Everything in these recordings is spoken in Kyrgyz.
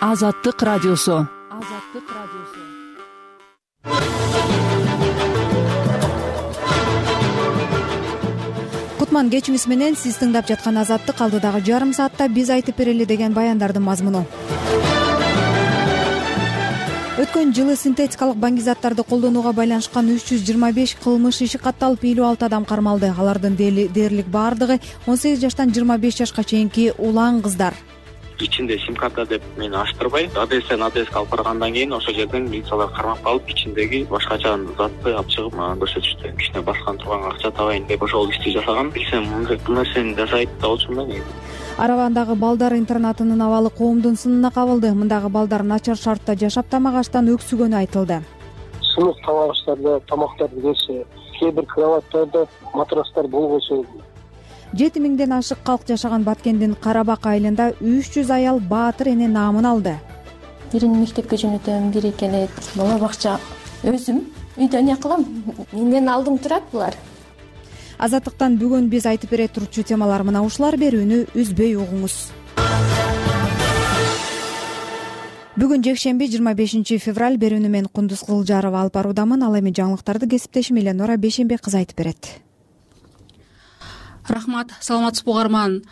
азаттык радиосу. Азаттык радиосу. Кутман кечиңиз менен сиз тыңдап жаткан азаттык алдыдагы жарым саатта биз айтып берели деген баяндардын мазмуну. Өткөн жылы синтетикалык баңгизаттарды колдонууга байланышкан үч жүз жыйырма беш кылмыш иши катталып элүү алты адам кармалды. Алардын дээрлик баардыгы он сегиз жаштан жыйырма беш жашка чейинки улан кыздар ичинде сим карта деп мени ачтырбай адстен адске алып баргандан кийин ошол жерден милициялар кармап калып ичиндеги башкача затты алып чыгып мага көрсөтүштү. Кичине баскан турган акча табайын деп ошол ишти жасагам билсем бул нерсени жасайт да болчумун да негизи. Арабандагы балдар интернатынын абалы коомдун сынына кабылды. Мындагы балдар начар шартта жашап тамак аштан өксүгөнү айтылды. Сынык тамак аштарда тамактарды берсе кээ бир кроваттарда матрастар болбосо жети миңден ашык калк жашаган баткендин кара бак айылында үч жүз аял баатыр эне наамын алды. Бири мектепке жөнөтөм бири келет. Бала бакча өзүм үйдө эмне кылам? Менден алдың турат булар. Азаттыктан бүгүн биз айтып бере турчу темалар мына ушулар берүүнү үзбөй угуңуз. Бүгүн жекшемби жыйырма бешинчи февраль берүүнү мен кундуз кызылжарова алып баруудамын. Ал эми жаңылыктарды кесиптешим эленора бейшенбек кызы айтып берет рахмат саламатсызбы угарман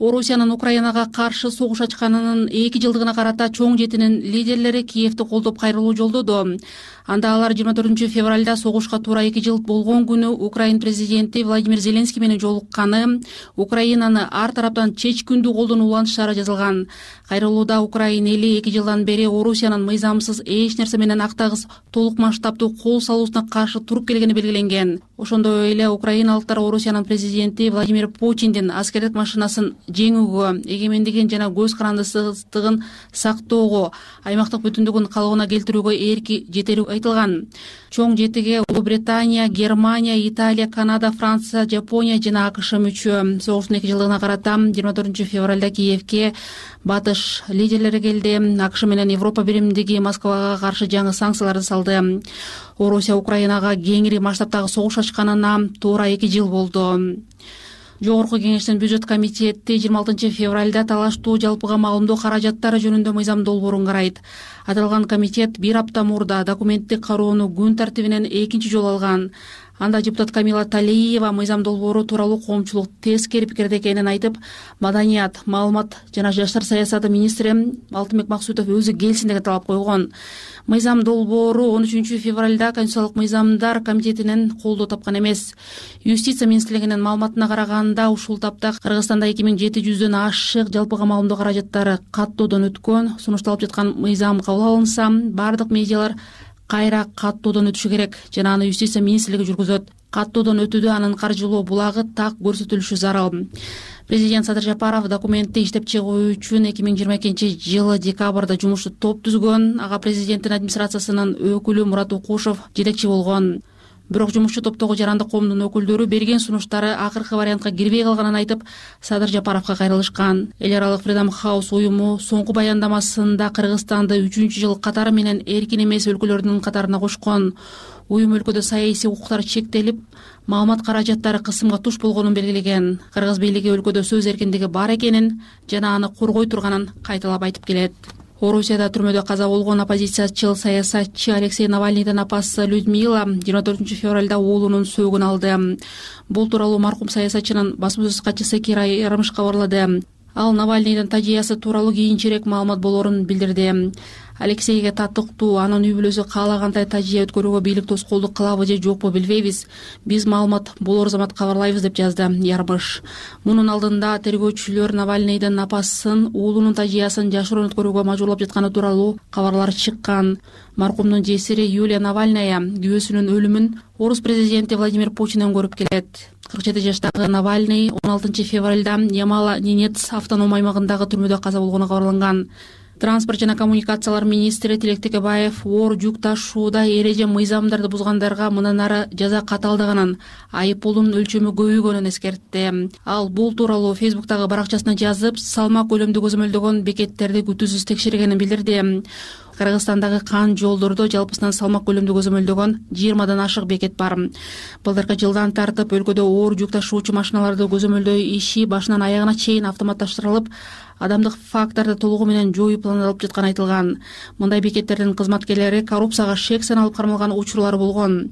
орусиянын украинага каршы согуш ачканынын эки жылдыгына карата чоң жетинин лидерлери киевди колдоп кайрылуу жолдоду анда алар жыйырма төртүнчү февралда согушка туура эки жыл болгон күнү украин президенти владимир зеленский менен жолукканы. Украинаны ар тараптан чечкиндүү колдонуулу шаары жазылган. Кайрылууда украин эли эки жылдан бери орусиянын мыйзамсыз эч нерсе менен актагыс толук масштабдуу кол салуусуна каршы туруп келгени белгиленген. Ошондой эле украиналыктар орусиянын президенти владимир путиндин аскердик машинасын жеңүүгө эгемендигин жана көз карандысыздыгын сактоого аймактык бүтүндүгүн калыбына келтирүүгө эрки жетери айтылган. Чоң жетиге улуу британия германия италия канада франция жапония жана акш мүчө согуштун эки жылдыгына карата жыйырма төртүнчү февралда киевке батыш лидерлери келди. Акш менен европа биримдиги москвага каршы жаңы санкцияларды салды. Орусия украинага кеңири масштабтагы согуш ачканына туура эки жыл болду жогорку кеңештин бюджет комитети жыйырма алтынчы февралда талаштуу жалпыга маалымдоо каражаттары жөнүндө мыйзам долбоорун карайт. Аталган комитет бир апта мурда документтик кароону күн тартибинен экинчи жолу алган. Анда депутат камила талиева мыйзам долбоору тууралуу коомчулук тескери пикирде экенин айтып маданият маалымат жана жаштар саясаты министри алтынбек максутов өзү келсин деген талап койгон мыйзам долбоору он үчүнчү февралда конституциялык мыйзамдар комитетинен колдоо тапкан эмес. Юстиция министрлигинин маалыматына караганда ушул тапта кыргызстанда эки миң жети жүздөн ашык жалпыга маалымдоо каражаттары каттоодон өткөн. Сунушталып жаткан мыйзам кабыл алынса баардык медиалар кайра каттоодон өтүшү керек. Жана аны юстиция министрлиги жүргүзөт. Каттоодон өтүүдө анын каржылоо булагы так көрсөтүлүшү зарыл президент садыр жапаров документти иштеп чыгуу үчүн эки миң жыйырма экинчи жылы декабрда жумуштуу топ түзгөн. Ага президенттин администрациясынын өкүлү мурат укушев жетекчи болгон. Бирок жумушчу топтогу жарандык коомдун өкүлдөрү берген сунуштары акыркы вариантка кирбей калганын айтып садыр жапаровго кайрылышкан. Эл аралык фридом хаус уюму соңку баяндамасында кыргызстанды үчүнчү жыл катары менен эркин эмес өлкөлөрдүн катарына кошкон. Уюм өлкөдө саясий укуктар чектелип маалымат каражаттары кысымга туш болгонун белгилеген кыргыз бийлиги өлкөдө сөз эркиндиги бар экенин жана аны коргой турганын кайталап айтып келет. Орусияда түрмөдө каза болгон оппозициячыл саясатчы алексей навальныйдын апасы людмила жыйырма төртүнчү февралда уулунун сөөгүн алды. Бул тууралуу маркум саясатчынын басма сөз катчысы кира ярмыш кабарлады ал навальныйдын тажыясы тууралуу кийинчерээк маалымат болоорун билдирди. Алексейге татыктуу анын үй бүлөсү каалагандай тажыя өткөрүүгө бийлик тоскоолдук кылабы же жокпу билбейбиз. Биз маалымат болоор замат кабарлайбыз деп жазды ярмыш. Мунун алдында тергөөчүлөр навальныйдын апасын уулунун тажыясын жашыруун өткөрүүгө мажбурлап жатканы тууралуу кабарлар чыккан. Маркумдун жесири юлия навальная күйөөсүнүн өлүмүн орус президенти владимир путинден көрүп келет кырк жети жаштагы навальный он алтынчы февралда ямала ненец автоном аймагындагы түрмөдө каза болгону кабарланган. Транспорт жана коммуникациялар министри тилек текебаев оор жүк ташууда эреже мыйзамдарды бузгандарга мындан ары жаза катаалдаганын айыппулдун өлчөмү көбөйгөнүн эскертти. Ал бул тууралуу фейсбуктагы баракчасына жазып салмак көлөмдү көзөмөлдөгөн бекеттерди күтүүсүз текшергенин билдирди кыргызстандагы кан жолдордо жалпысынан салмак көлөмдү көзөмөлдөгөн жыйырмадан ашык бекет бар. Былтыркы жылдан тартып өлкөдө оор жүк ташуучу машиналарды көзөмөлдөө иши башынан аягына чейин автоматташтырылып адамдык факторду толугу менен жоюу пландалып жатканы айтылган. Мындай бекеттердин кызматкерлери коррупцияга шек саналып кармалган учурлар болгон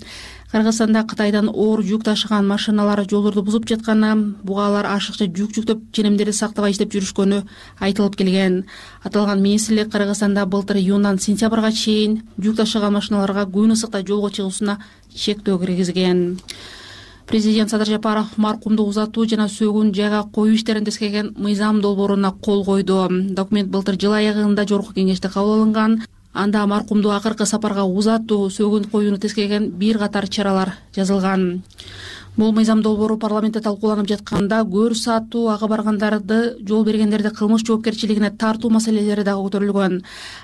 кыргызстанда кытайдан оор жүк ташыган машиналар жолдорду бузуп жатканы буга алар ашыкча жүк жүктөп ченемдерди сактабай иштеп жүрүшкөнү айтылып келген. Аталган министрлик кыргызстанда былтыр июндан сентябрга чейин жүк ташыган машиналарга күн ысыкта жолго чыгуусуна чектөө киргизген. Президент садыр жапаров маркумду узатуу жана сөгүн жайга коюу иштерин тескерген мыйзам долбооруна кол койду. Документ былтыр жыл аягында жогорку кеңеште кабыл алынган анда маркумду акыркы сапарга узатуу сөгүн коюуну тескерген бир катар чаралар жазылган. Бул мыйзам долбоору парламентте талкууланып жатканда көрүш сааттуу ага баргандарды жол бергендерди кылмыш жоопкерчилигине тартуу маселелери дагы көтөрүлгөн.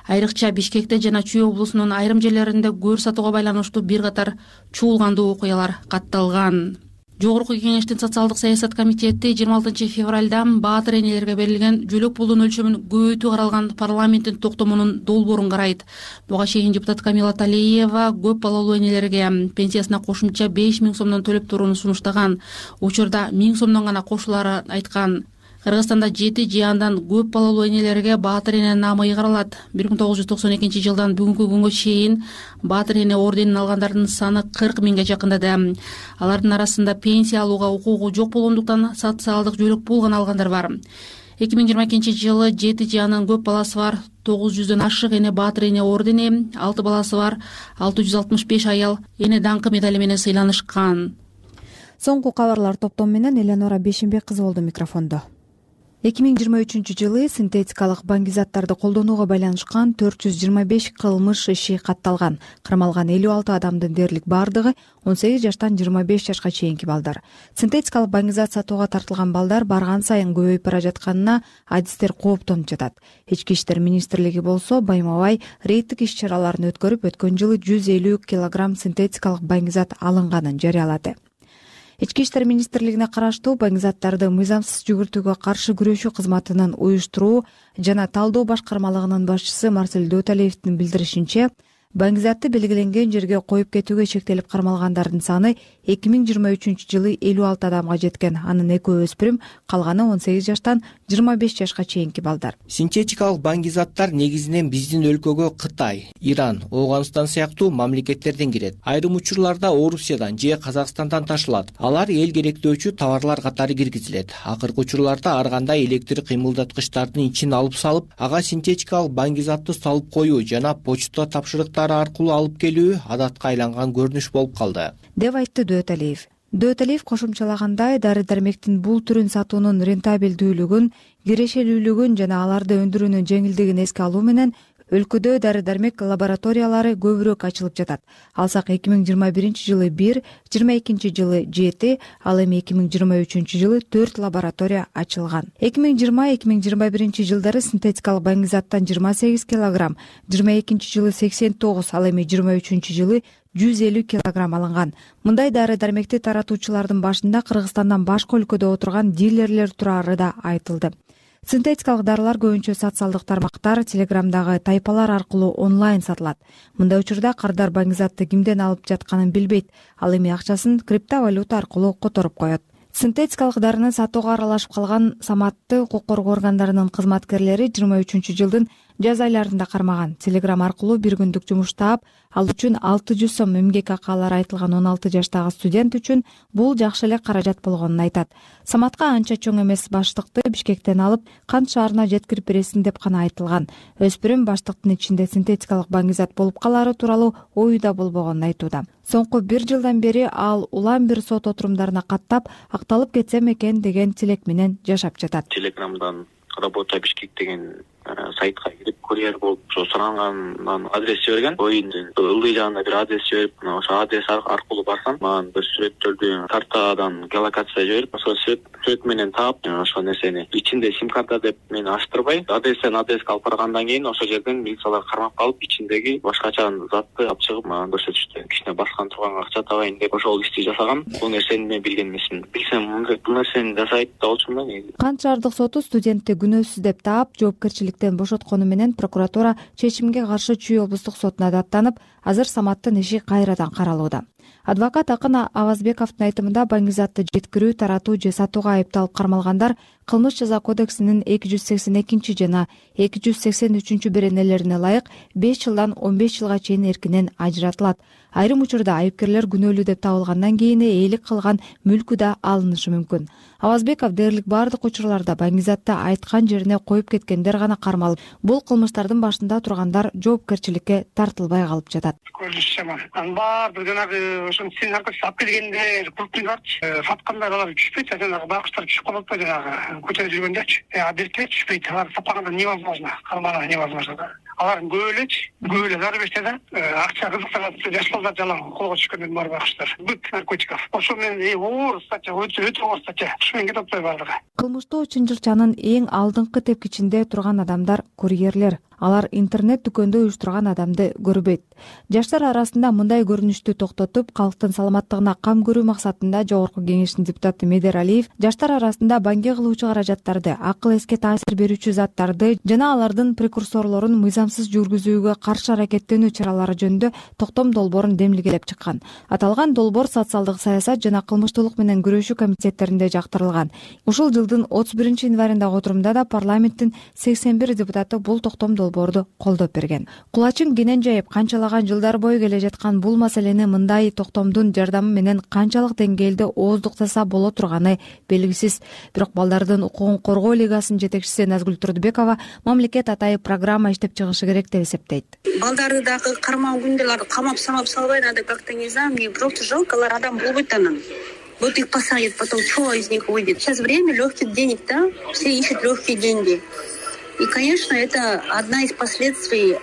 Айрыкча бишкекте жана чүй облусунун айрым жерлеринде көрүш сатууга байланыштуу бир катар чуулгандуу окуялар катталган жогорку кеңештин социалдык саясат комитети жыйырма алтынчы февралда баатыр энелерге берилген жөлөк пулдун өлчөмүн көбөйтүү каралган парламенттин токтомунун долбоорун карайт. Буга чейин депутат камила талиева көп балалуу энелерге пенсиясына кошумча беш миң сомдон төлөп турууну сунуштаган. Учурда миң сомдон гана кошулаарын айткан кыргызстанда жети же андан көп балалуу энелерге баатыр эне наамы ыйгарылат. Бир миң тогуз жүз токсон экинчи жылдан бүгүнкү күнгө чейин баатыр эне орденин алгандардын саны кырк миңге жакындады. Алардын арасында пенсия алууга укугу жок болгондуктан социалдык жөлөк пул гана алгандар бар. Эки миң жыйырма экинчи жылы жети же андан көп баласы бар тогуз жүздөн ашык эне баатыр эне ордени алты баласы бар алты жүз алтымыш беш аял эне даңкы медали менен сыйланышкан. Соңку кабарлар топтому менен эленора бейшенбек кызы болду микрофондо эки миң жыйырма үчүнчү жылы синтетикалык баңгизаттарды колдонууга байланышкан төрт жүз жыйырма беш кылмыш иши катталган. Кармалган элүү алты адамдын дээрлик баардыгы он сегиз жаштан жыйырма беш жашка чейинки балдар. Синтетикалык баңгизат сатууга тартылган балдар барган сайын көбөйүп бара жатканына адистер кооптонуп жатат. Ички иштер министрлиги болсо байма бай рейдтик иш чараларын өткөрүп өткөн жылы жүз элүү килограмм синтетикалык баңгизат алынганын жарыялады ички иштер министрлигине караштуу баңгизаттарды мыйзамсыз жүгүртүүгө каршы күрөшүү кызматынын уюштуруу жана талдоо башкармалыгынын башчысы марсель дөөталиевдин билдиришинче баңгизатты белгиленген жерге коюп кетүүгө шектелип кармалгандардын саны эки миң жыйырма үчүнчү жылы элүү алты адамга жеткен. Анын экөө өспүрүм калганы он сегиз жаштан жыйырма беш жашка чейинки балдар. Синтетикалык баңгизаттар негизинен биздин өлкөгө кытай иран ооганстан сыяктуу мамлекеттерден кирет. Айрым учурларда орусиядан же казакстандан ташылат. Алар эл керектөөчү товарлар катары киргизилет. Акыркы учурларда ар кандай электр кыймылдаткычтардын ичин алып салып ага синтетикалык баңгизатты салып коюу жана почта аркылуу алып келүү адатка айланган көрүнүш болуп калды. Деп айтты дөөталиев дөөталиев кошумчалагандай дары дармектин бул түрүн сатуунун рентабелдүүлүгүн кирешелүүлүгүн жана аларды өндүрүүнүн жеңилдигин эске алуу менен өлкөдө дары дармек лабораториялары көбүрөөк ачылып жатат. Алсак эки миң жыйырма биринчи жылы бир жыйырма экинчи жылы жети ал эми эки миң жыйырма үчүнчү жылы төрт лаборатория ачылган. Эки миң жыйырма эки миң жыйырма биринчи жылдары синтетикалык баңгизаттан жыйырма сегиз килограмм жыйырма экинчи жылы сексен тогуз ал эми жыйырма үчүнчү жылы жүз элүү килограмм алынган. Мындай дары дармекти таратуучулардын башында кыргызстандан башка өлкөдө отурган дилерлер турары да айтылды синтетикалык дарылар көбүнчө социалдык тармактар телеграмдагы тайпалар аркылуу онлайн сатылат. Мындай учурда кардар баңгизатты кимден алып жатканын билбейт. Ал эми акчасын криптовалюта аркылуу которуп коет. Синтетикалык дарыны сатууга аралашып калган саматты укук коргоо органдарынын кызматкерлери жыйырма үчүнчү жылдын жаз айларында кармаган. Телеграм аркылуу бир күндүк жумуш таап ал үчүн алты жүз сом эмгек акы алары айтылган он алты жаштагы студент үчүн бул жакшы эле каражат болгонун айтат. Саматка анча чоң эмес баштыкты бишкектен алып кант шаарына жеткирип бересиң деп гана айтылган. Өспүрүм баштыктын ичинде синтетикалык баңгизат болуп калаары тууралуу ою да болбогонун айтууда. Соңку бир жылдан бери ал улам бир сот отурумдарына каттап акталып кетсем экен деген тилек менен жашап жатат. Телеграмдан работа бишкек деген сайтка кирип курьер болуп ошо сурангандан адрес жиберген. Оюндун ылдый жагына бир адрес жиберип мына ошол адрес аркылуу барсам маган бир сүрөттөрдү картадан геолокация жиберип ошол сүрөт менен таап ошол нерсени ичинде сим карта деп мени ачтырбай адрестен адреске алып баргандан кийин ошол жерден милициялар кармап калып ичиндеги башкача затты алып чыгып мага көрсөтүштү. Кичине баскан турганга акча табайын деп ошол ишти жасагам бул нерсени мен билген эмесмин. Билсем бул нерсени жасайт да болчумун да негизи. Кант шаардык соту студентти күнөөсүз деп таап жоопкерчилик бошоткону менен прокуратура чечимге каршы чүй облустук сотуна даттанып азыр саматтын иши кайрадан каралууда. Адвокат акын авазбековдун айтымында баңгизатты жеткирүү таратуу же сатууга айыпталып кармалгандар кылмыш жаза кодексинин эки жүз сексен экинчи жана эки жүз сексен үчүнчү беренелерине ылайык беш жылдан он беш жылга чейин эркинен ажыратылат. Айрым учурда айыпкерлер күнөөлүү деп табылгандан кийин ээлик кылган мүлкү да алынышы мүмкүн. Авазбеков дээрлик баардык учурларда баңгизатты айткан жерине коюп кеткендер гана кармалып бул кылмыштардын башында тургандар жоопкерчиликке тартылбай калып жатат. Анын баардыгы жанагы ошо сени наркотик алып келгендер крупныйларчы э, саткандар алар түшпөйт а жанагы байкуштар түшүп калып атпайбы жанагы көчөдө жүргөндөрчү э, а түшпөйт. Аларды сатпаганда невозможно кармануу невозможно да. Алардын көп элечи көп эле зары берсе да э, акча кызыктырат жаш балдар жалаң колго түшкөндөр бар байкуштар быт наркотиков. Ошол менен оор статья өтө оор статья. Ушу менен кетип атпайбы баардыгы кылмыштуу чынжырчанын эң алдыңкы тепкичинде турган адамдар курьерлер алар интернет дүкөндө уюштурган адамды көрбөйт. Жаштар арасында мындай көрүнүштү токтотуп калктын саламаттыгына кам көрүү максатында жогорку кеңештин депутаты медер алиев жаштар арасында баңге кылуучу каражаттарды акыл эске таасир берүүчү заттарды жана алардын прекурсорлорун мыйзамсыз жүргүзүүгө каршы аракеттенүү чаралары жөнүндө токтом долбоорун демилгелеп чыккан. Аталган долбоор социалдык саясат жана кылмыштуулук менен күрөшүү комитеттеринде жактырылган. Ушул жылдын отуз биринчи январындагы отурумда да парламенттин сексен бир депутаты бул токтом долбоорду колдоп берген. Кулачын кенен жайып канчалаган жылдар бою келе жаткан бул маселени мындай токтомдун жардамы менен канчалык деңгээлде ооздуктаса боло турганы белгисиз. Бирок балдардын укугун коргоо лигасынын жетекчиси назгүл турдубекова мамлекет атайын программа иштеп чыгышы керек деп эсептейт. Балдарды дагы кармаган күндө аларды камап самап салбай надо как то не знаю мне просто жалко алар адам болбойт анан. Вот их посадят потом что из них выйдет. Сейчас время легких денег да? Все ищут легкие деньги и конечно это одна из последствий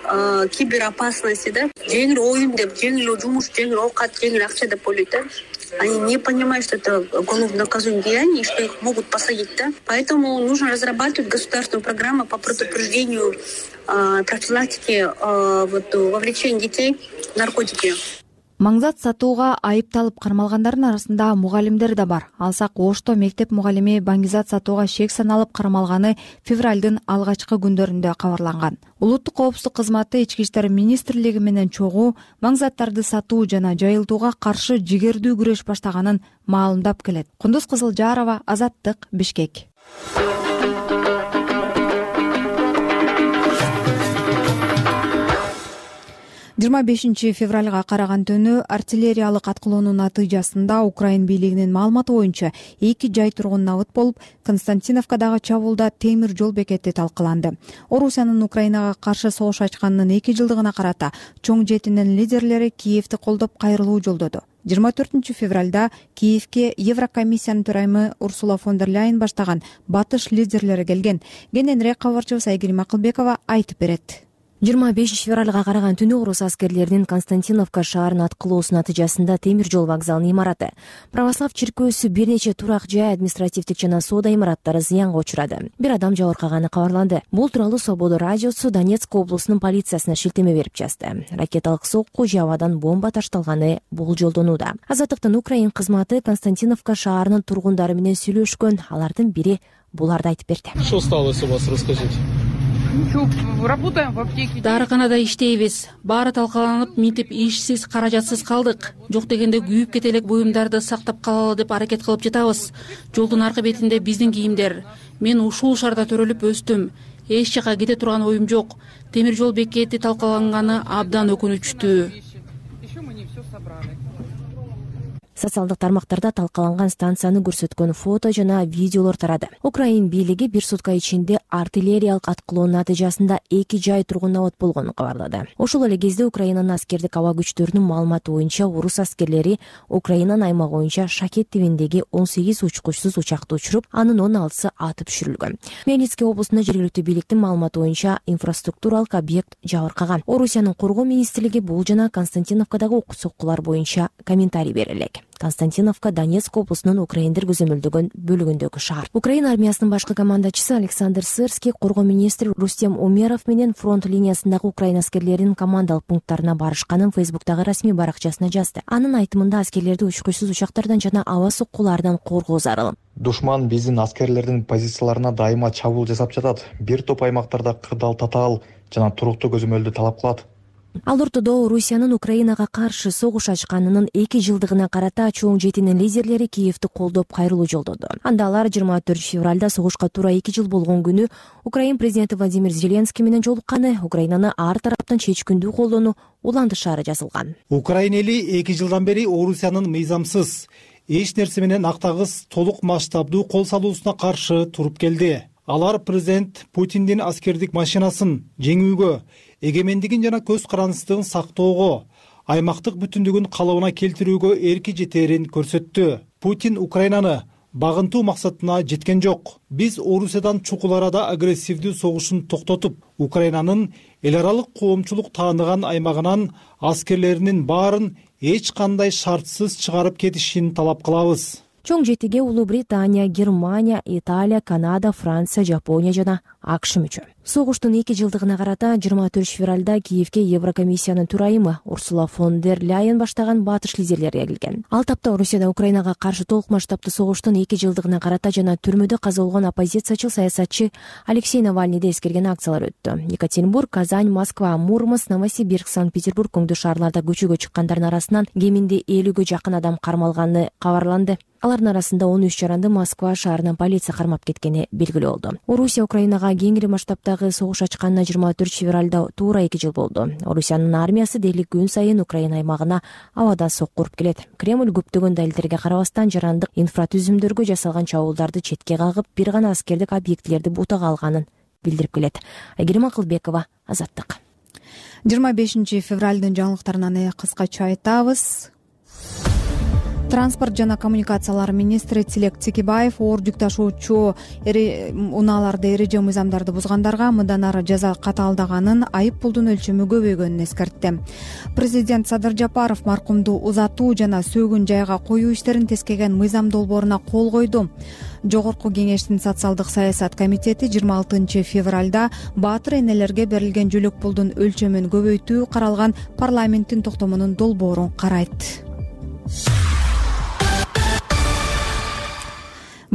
киберопасности да? Жеңил оюн деп жеңил жумуш жеңил оокат жеңил акча деп ойлойт да? Они не понимают что это уголовно наказуемое деяние и что их могут посадить да? Поэтому нужно разрабатывать государственную программу по предупреждению профилактике вот вовлечения детей в наркотики маңзат сатууга айыпталып кармалгандардын арасында мугалимдер да бар. Алсак ошто мектеп мугалими баңгизат сатууга шек саналып кармалганы февралдын алгачкы күндөрүндө кабарланган. Улуттук коопсуздук кызматы ички иштер министрлиги менен чогуу маңзаттарды сатуу жана жайылтууга каршы жигердүү күрөш баштаганын маалымдап келет. Кундуз кызылжарова азаттык бишкек жыйырма бешинчи февралга караган түнү артиллериялык аткылоонун натыйжасында украин бийлигинин маалыматы боюнча эки жай тургун набыт болуп константиновкадагы чабуулда темир жол бекети талкаланды орусиянын украинага каршы согуш ачканынын эки жылдыгына карата чоң жетинин лидерлери киевти колдоп кайрылуу жолдоду. Жыйырма төртүнчү февралда киевке еврокомиссиянын төрайымы урсула фон дер ляйн баштаган батыш лидерлери келген. Кененирээк кабарчыбыз айгерим акылбекова айтып берет жыйырма бешинчи февралга караган түнү орус аскерлеринин константиновка шаарына аткылоосу натыйжасында темир жол вокзалынын имараты православ чиркөөсү бир нече турак жай административдик жана соода имараттары зыянга учурады. Бир адам жабыркаганы кабарланды. Бул тууралуу свобода радиосу донецк облусунун полициясына шилтеме берип жазды. Ракеталык сокку же абадан бомба ташталганы болжолдонууда. Азаттыктын украин кызматы константиновка шаарынын тургундары менен сүйлөшкөн. Алардын бири буларды айтып берди. Что сталось у вас? Расскажите работаем в аптеке. Дарыканада иштейбиз. Баары талкаланып минтип ишсиз каражатсыз калдык. Жок дегенде күйүп кете элек буюмдарды сактап калалы деп аракет кылып жатабыз. Жолдун аркы бетинде биздин кийимдер. Мен ушул шаарда төрөлүп өстүм. Эч жака кете турган оюм жок. Темир жол бекети талкаланганы абдан өкүнүчтүү социалдык тармактарда талкаланган станцияны көрсөткөн фото жана видеолор тарады. Украин бийлиги бир сутка ичинде артиллериялык аткылоонун натыйжасында эки жай тургун набыт болгонун кабарлады. Ошол эле кезде украинанын аскердик аба күчтөрүнүн маалыматы боюнча орус аскерлери украинанын аймагы боюнча шакет тибиндеги он сегиз учкучсуз учакты учуруп анын он алтысы атып түшүрүлгөн. Мельницкий облусунда жергиликтүү бийликтин маалыматы боюнча инфраструктуралык объект жабыркаган. Орусиянын коргоо министрлиги бул жана константиновкадагы окуу соккулар боюнча комментарий бере элек константиновка донецк облусунун украиндер көзөмөлдөгөн бөлүгүндөгү шаар. Украин армиясынын башкы командачысы александр сырский коргоо министри рустем умеров менен фронт линиясындагы украин аскерлеринин командалык пункттарына барышканын фейсбуктагы расмий баракчасына жазды. Анын айтымында аскерлерди учкучсуз учактардан жана аба соккуларынан коргоо зарыл. Душман биздин аскерлердин позицияларына дайыма чабуул жасап жатат. Бир топ аймактарда кырдаал татаал жана туруктуу көзөмөлдү талап кылат ал ортодо орусиянын украинага каршы согуш ачканынын эки жылдыгына карата чоң жетинин лидерлери киевти колдоп кайрылуу жолдоду. Анда алар жыйырма төртүнчү февралда согушка туура эки жыл болгон күнү украин президенти владимир зеленский менен жолукканы украинаны ар тараптан чечкиндүү колдоону улантышаары жазылган. Украин эли эки жылдан бери орусиянын мыйзамсыз эч нерсе менен актагыс толук масштабдуу кол салуусуна каршы туруп келди. Алар президент путиндин аскердик машинасын жеңүүгө эгемендигин жана көз карандысыздыгын сактоого аймактык бүтүндүгүн калыбына келтирүүгө эрки жетээрин көрсөттү. Путин украинаны багынтуу максатына жеткен жок. Биз орусиядан чукул арада агрессивдүү согушун токтотуп украинанын эл аралык коомчулук тааныган аймагынан аскерлеринин баарын эч кандай шартсыз чыгарып кетишин талап кылабыз. Чоң жетиге улуу британия германия италия канада франция жапония жана акш мүчө согуштун эки жылдыгына карата жыйырма төртүнчү февралда киевке еврокомиссиянын төрайымы урсула фон дер ляйен баштаган батыш лидерлери келген ал тапта орусияда украинага каршы толук масштабтуу согуштун эки жылдыгына карата жана түрмөдө каза болгон оппозициячыл саясатчы алексей навальныйды эскерген акциялар өттү. Екатеринбург казань москва мурманск новосибирск санкт петербург өңдүү шаарларда көчөгө чыккандардын арасынан кеминде элүүгө жакын адам кармалганы кабарланды. Алардын арасында он үч жаранды москва шаарынан полиция кармап кеткени белгилүү болду. Орусия украинага кеңири согуш ачканына жыйырма төртүнчү февралда туура эки жыл болду. Орусиянын армиясы дээрлик күн сайын украина аймагына абадан сокку уруп келет. Кремль көптөгөн далилдерге карабастан жарандык инфратүзүмдөргө жасалган чабуулдарды четке кагып бир гана аскердик объектилерди бутага алганын билдирип келет. Айгерим акылбекова азаттык жыйырма бешинчи февралдын жаңылыктарын эле кыскача айтабыз транспорт жана коммуникациялар министри тилек цекибаев оор жүк ташуучу унааларды эреже мыйзамдарды бузгандарга мындан ары жаза катаалдаганын айып пулдун өлчөмү көбөйгөнүн эскертти. Президент садыр жапаров маркумду узатуу жана сөөгүн жайга коюу иштерин тескеген мыйзам долбооруна кол койду. Жогорку кеңештин социалдык саясат комитети жыйырма алтынчы февралда баатыр энелерге берилген жөлөк пулдун өлчөмүн көбөйтүү каралган парламенттин токтомунун долбоорун карайт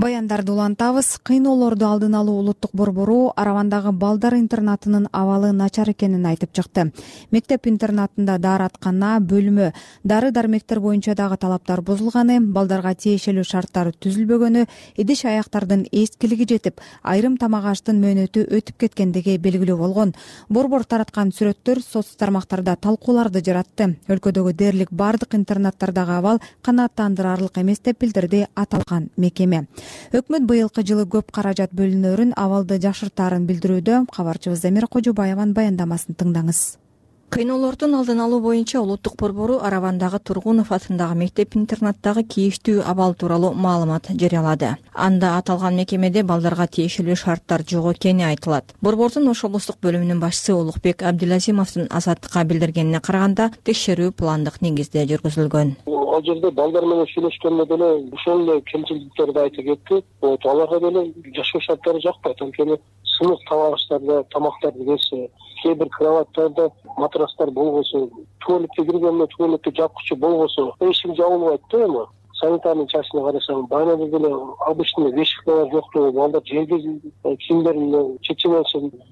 баяндарды улантабыз. Кыйноолорду алдын алуу улуттук борбору аравандагы балдар интернатынын абалы начар экенин айтып чыкты. Мектеп интернатында даараткана бөлмө дары дармектер боюнча дагы талаптар бузулганы балдарга тиешелүү шарттар түзүлбөгөнү идиш аяктардын эскилиги жетип айрым тамак аштын мөөнөтү өтүп кеткендиги белгилүү болгон. Борбор тараткан сүрөттөр соц тармактарда талкууларды жаратты. Өлкөдөгү дээрлик баардык интернаттардагы абал канааттандырарлык эмес деп билдирди аталган мекеме өкмөт быйылкы жылы көп каражат бөлүнөрүн абалды жакшыртаарын билдирүүдө кабарчыбыз замира кожобаеванын баяндамасын тыңдаңыз кыйноолордун алдын алуу боюнча улуттук борбору аравандагы тургунов атындагы мектеп интернаттагы кейиштүү абал тууралуу маалымат жарыялады. Анда аталган мекемеде балдарга тиешелүү шарттар жок экени айтылат. Борбордун ош облустук бөлүмүнүн башчысы улукбек абдилазимовдун азаттыкка билдиргенине караганда текшерүү пландык негизде жүргүзүлгөн. Ал жерде балдар менен сүйлөшкөндө деле ошол эле кемчиликтерди айтып кетти. Вот аларга деле жашоо шарттары жакпайт. Анткени сынык тамак аштарда тамактарды берсе кээ бир кроваттарда матрастар болбосо туалетке киргенде туалетти жапкычы болбосо эшик жабылбайт да эми санитарный частьне карасаң баянада деле обычный вещикалар жоктугу балдар жерге кийимдерин чече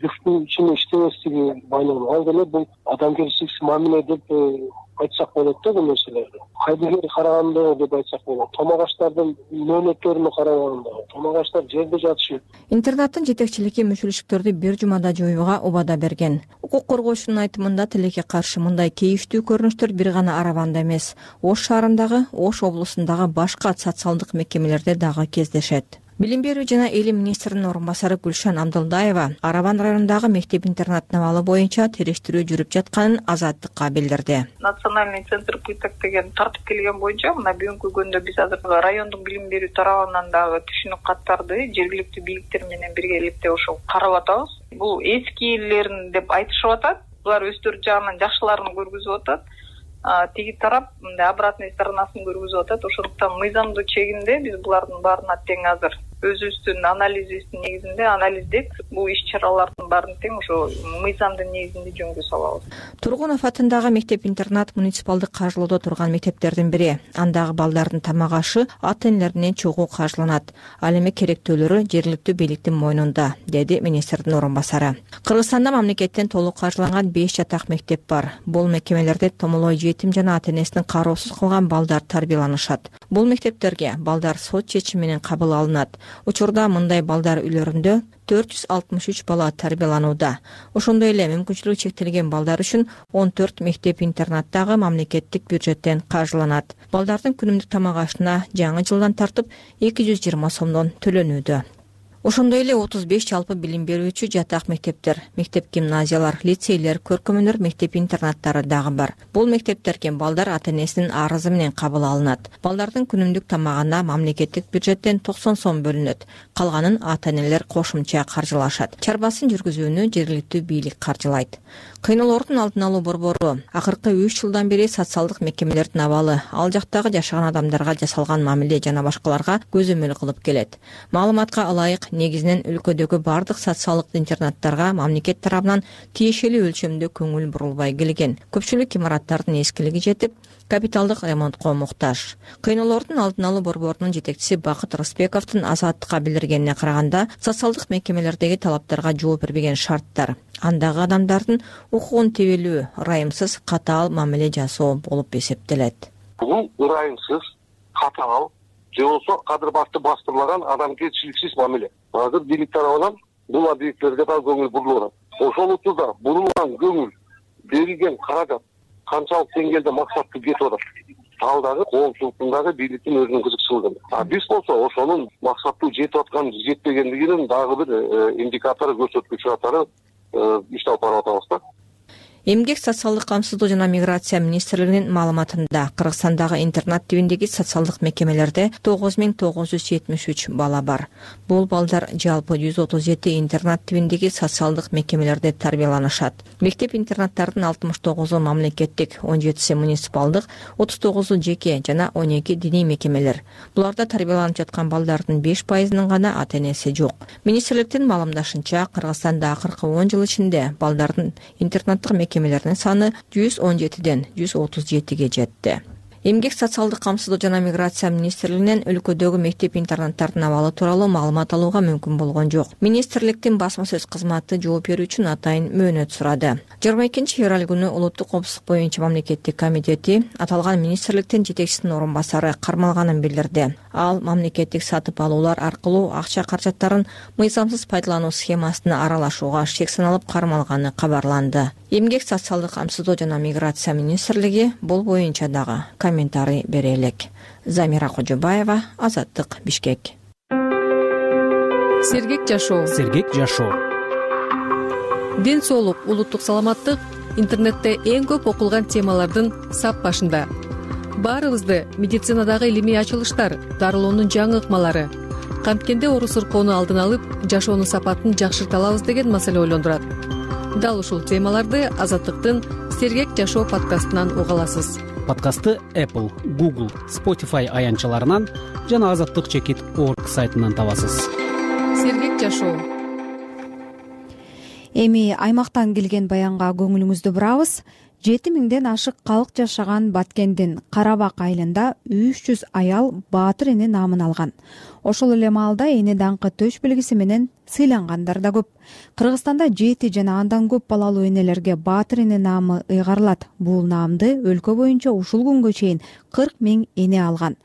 душтун ичинде иштебестиги баянагы ал деле бул адамгерчиликсиз мамиле деп э, айтсак болот да бул нерселерди кайдыгер караганда деп айтсак болот. Тамак аштардын мөөнөттөрүнө караганда тамак аштар жерде жатышат интернаттын жетекчилиги мүчүлүштүктөрдү бир жумада жоюуга убада берген укук коргоочунун айтымында тилекке каршы мындай кейиштүү көрүнүштөр бир гана араванда эмес. Ош шаарындагы ош облусундагы башка социалдык мекемелерде дагы кездешет билим берүү жана илим министринин орун басары гүлшан абдылдаева араван районундагы мектеп интернаттын абалы боюнча териштирүү жүрүп жатканын азаттыкка билдирди. Национальный центр пыток деген тартып келген боюнча мына бүгүнкү күндө биз азыр райондук билим берүү тарабынан дагы түшүнүк каттарды жергиликтүү бийликтер менен биргеликте ошол карап атабыз. Бул эскилерин деп айтышып атат. Булар өздөрү жагынан жакшыларын көргөзүп атат. Тиги тарап мындай обратный сторонасын көргүзүп атат. Ошондуктан мыйзамдуу чегинде биз булардын баарына тең азыр өзүбүздүн анализибиздин негизинде анализдеп бул иш чаралардын баарын тең ошо мыйзамдын негизинде жөнгө салабыз. Тургунов атындагы мектеп интернат муниципалдык каржылоодо турган мектептердин бири. Андагы балдардын тамак ашы ата энелеринен чогуу каржыланат. Ал эми керектөөлөрү жергиликтүү бийликтин мойнунда деди министрдин орун басары кыргызстанда мамлекеттен толук каржыланган беш жатак мектеп бар. Бул мекемелерде томолой жетим жана ата энесин кароосуз калган балдар тарбияланышат. Бул мектептерге балдар сот чечими менен кабыл алынат учурда мындай балдар үйлөрүндө төрт жүз алтымыш үч бала тарбияланууда. Ошондой эле мүмкүнчүлүгү чектелген балдар үчүн он төрт мектеп интернат дагы мамлекеттик бюджеттен каржыланат. Балдардын күнүмдүк тамак ашына жаңы жылдан тартып эки жүз жыйырма сомдон төлөнүүдө ошондой эле отуз беш жалпы билим берүүчү жатак мектептер мектеп гимназиялар лицейлер көркөм өнөр мектеп интернаттары дагы бар. Бул мектептерге балдар ата энесинин арызы менен кабыл алынат. Балдардын күнүмдүк тамагына мамлекеттик бюджеттен токсон сом бөлүнөт. Калганын ата энелер кошумча каржылашат. Чарбасын жүргүзүүнү жергиликтүү бийлик каржылайт кыйноолордун алдын алуу борбору. Акыркы үч жылдан бери социалдык мекемелердин абалы. Ал жактагы жашаган адамдарга жасалган мамиле жана башкаларга көзөмөл кылып келет. Маалыматка ылайык негизинен өлкөдөгү баардык социалдык интернаттарга мамлекет тарабынан тиешелүү өлчөмдө көңүл бурулбай келген. Көпчүлүк имараттардын эскилиги жетип капиталдык ремонтко муктаж. Кыйноолордун алдын алуу борборунун жетекчиси бакыт рысбековдун азаттыкка билдиргенине караганда социалдык мекемелердеги талаптарга жооп бербеген шарттар андагы адамдардын укугун тебелүү ырайымсыз катаал мамиле жасоо болуп эсептелет. Бул ырайымсыз катаал же болбосо кадыр башты бастырлаган адамгерчиликсиз мамиле. Азыр бийлик тарабынан бул объектилерге дагы көңүл бурулуп атат ошол учурда бурулган көңүл берилген каражат канчалык деңгээлде максаттуу кетип атат. Ал дагы коомчулуктун дагы бийликтин өзүнүн кызыкчылыгы. А биз болсо ошонун максаттуу жетип аткан жетпегендигинин дагы бир э, индикатору көрсөткүчү катары э, иш алып барып атабыз да эмгек социалдык камсыздоо жана миграция министрлигинин маалыматында кыргызстандагы интернат тибиндеги социалдык мекемелерде тогуз миң тогуз жүз жетимиш үч бала бар. Бул балдар жалпы жүз отуз жети интернат тибиндеги социалдык мекемелерде тарбияланышат. Мектеп интернаттардын алтымыш тогузу мамлекеттик он жетиси муниципалдык отуз тогузу жеке жана он эки диний мекемелер. Буларда тарбияланып жаткан балдардын беш пайызынын гана ата энеси жок. Министрликтин маалымдашынча кыргызстанда акыркы он жыл ичинде балдардын интернаттык мекемелердин саны жүз он жетиден жүз отуз жетиге жетти эмгек социалдык камсыздоо жана миграция министрлигинен өлкөдөгү мектеп интернаттардын абалы тууралуу маалымат алууга мүмкүн болгон жок. Министрликтин басма сөз кызматы жооп берүү үчүн атайын мөөнөт сурады. Жыйырма экинчи февраль күнү улуттук коопсуздук боюнча мамлекеттик комитети аталган министрликтин жетекчисинин орун басары кармалганын билдирди. Ал мамлекеттик сатып алуулар аркылуу акча каражаттарын мыйзамсыз пайдалануу схемасына аралашууга шек саналып кармалганы кабарланды. Эмгек социалдык камсыздоо жана миграция министрлиги бул боюнча дагы комментарий бере элек. Замира кожобаева азаттык бишкек. Сергек жашоо сергек жашоо ден соолук улуттук саламаттык интернетте эң көп окулган темалардын сап башында. Баарыбызды медицинадагы илимий ачылыштар дарылоонун жаңы ыкмалары канткенде оору сыркоону алдын алып жашоонун сапатын жакшырта алабыз деген маселе ойлондурат. Дал ушул темаларды азаттыктын сергек жашоо подкастынан уга аласыз подкастты apple google spotify аянтчаларынан жана азаттык чекит орг сайтынан табасыз. Сергек жашоо эми аймактан келген баянга көңүлүңүздү бурабыз жети миңден ашык калк жашаган баткендин кара бак айылында үч жүз аял баатыр эне наамын алган ошол эле маалда эне даңкы төш белгиси менен сыйлангандар да көп. Кыргызстанда жети жана андан көп балалуу энелерге баатыр эне наамы ыйгарылат. Бул наамды өлкө боюнча ушул күнгө чейин кырк миң эне алган.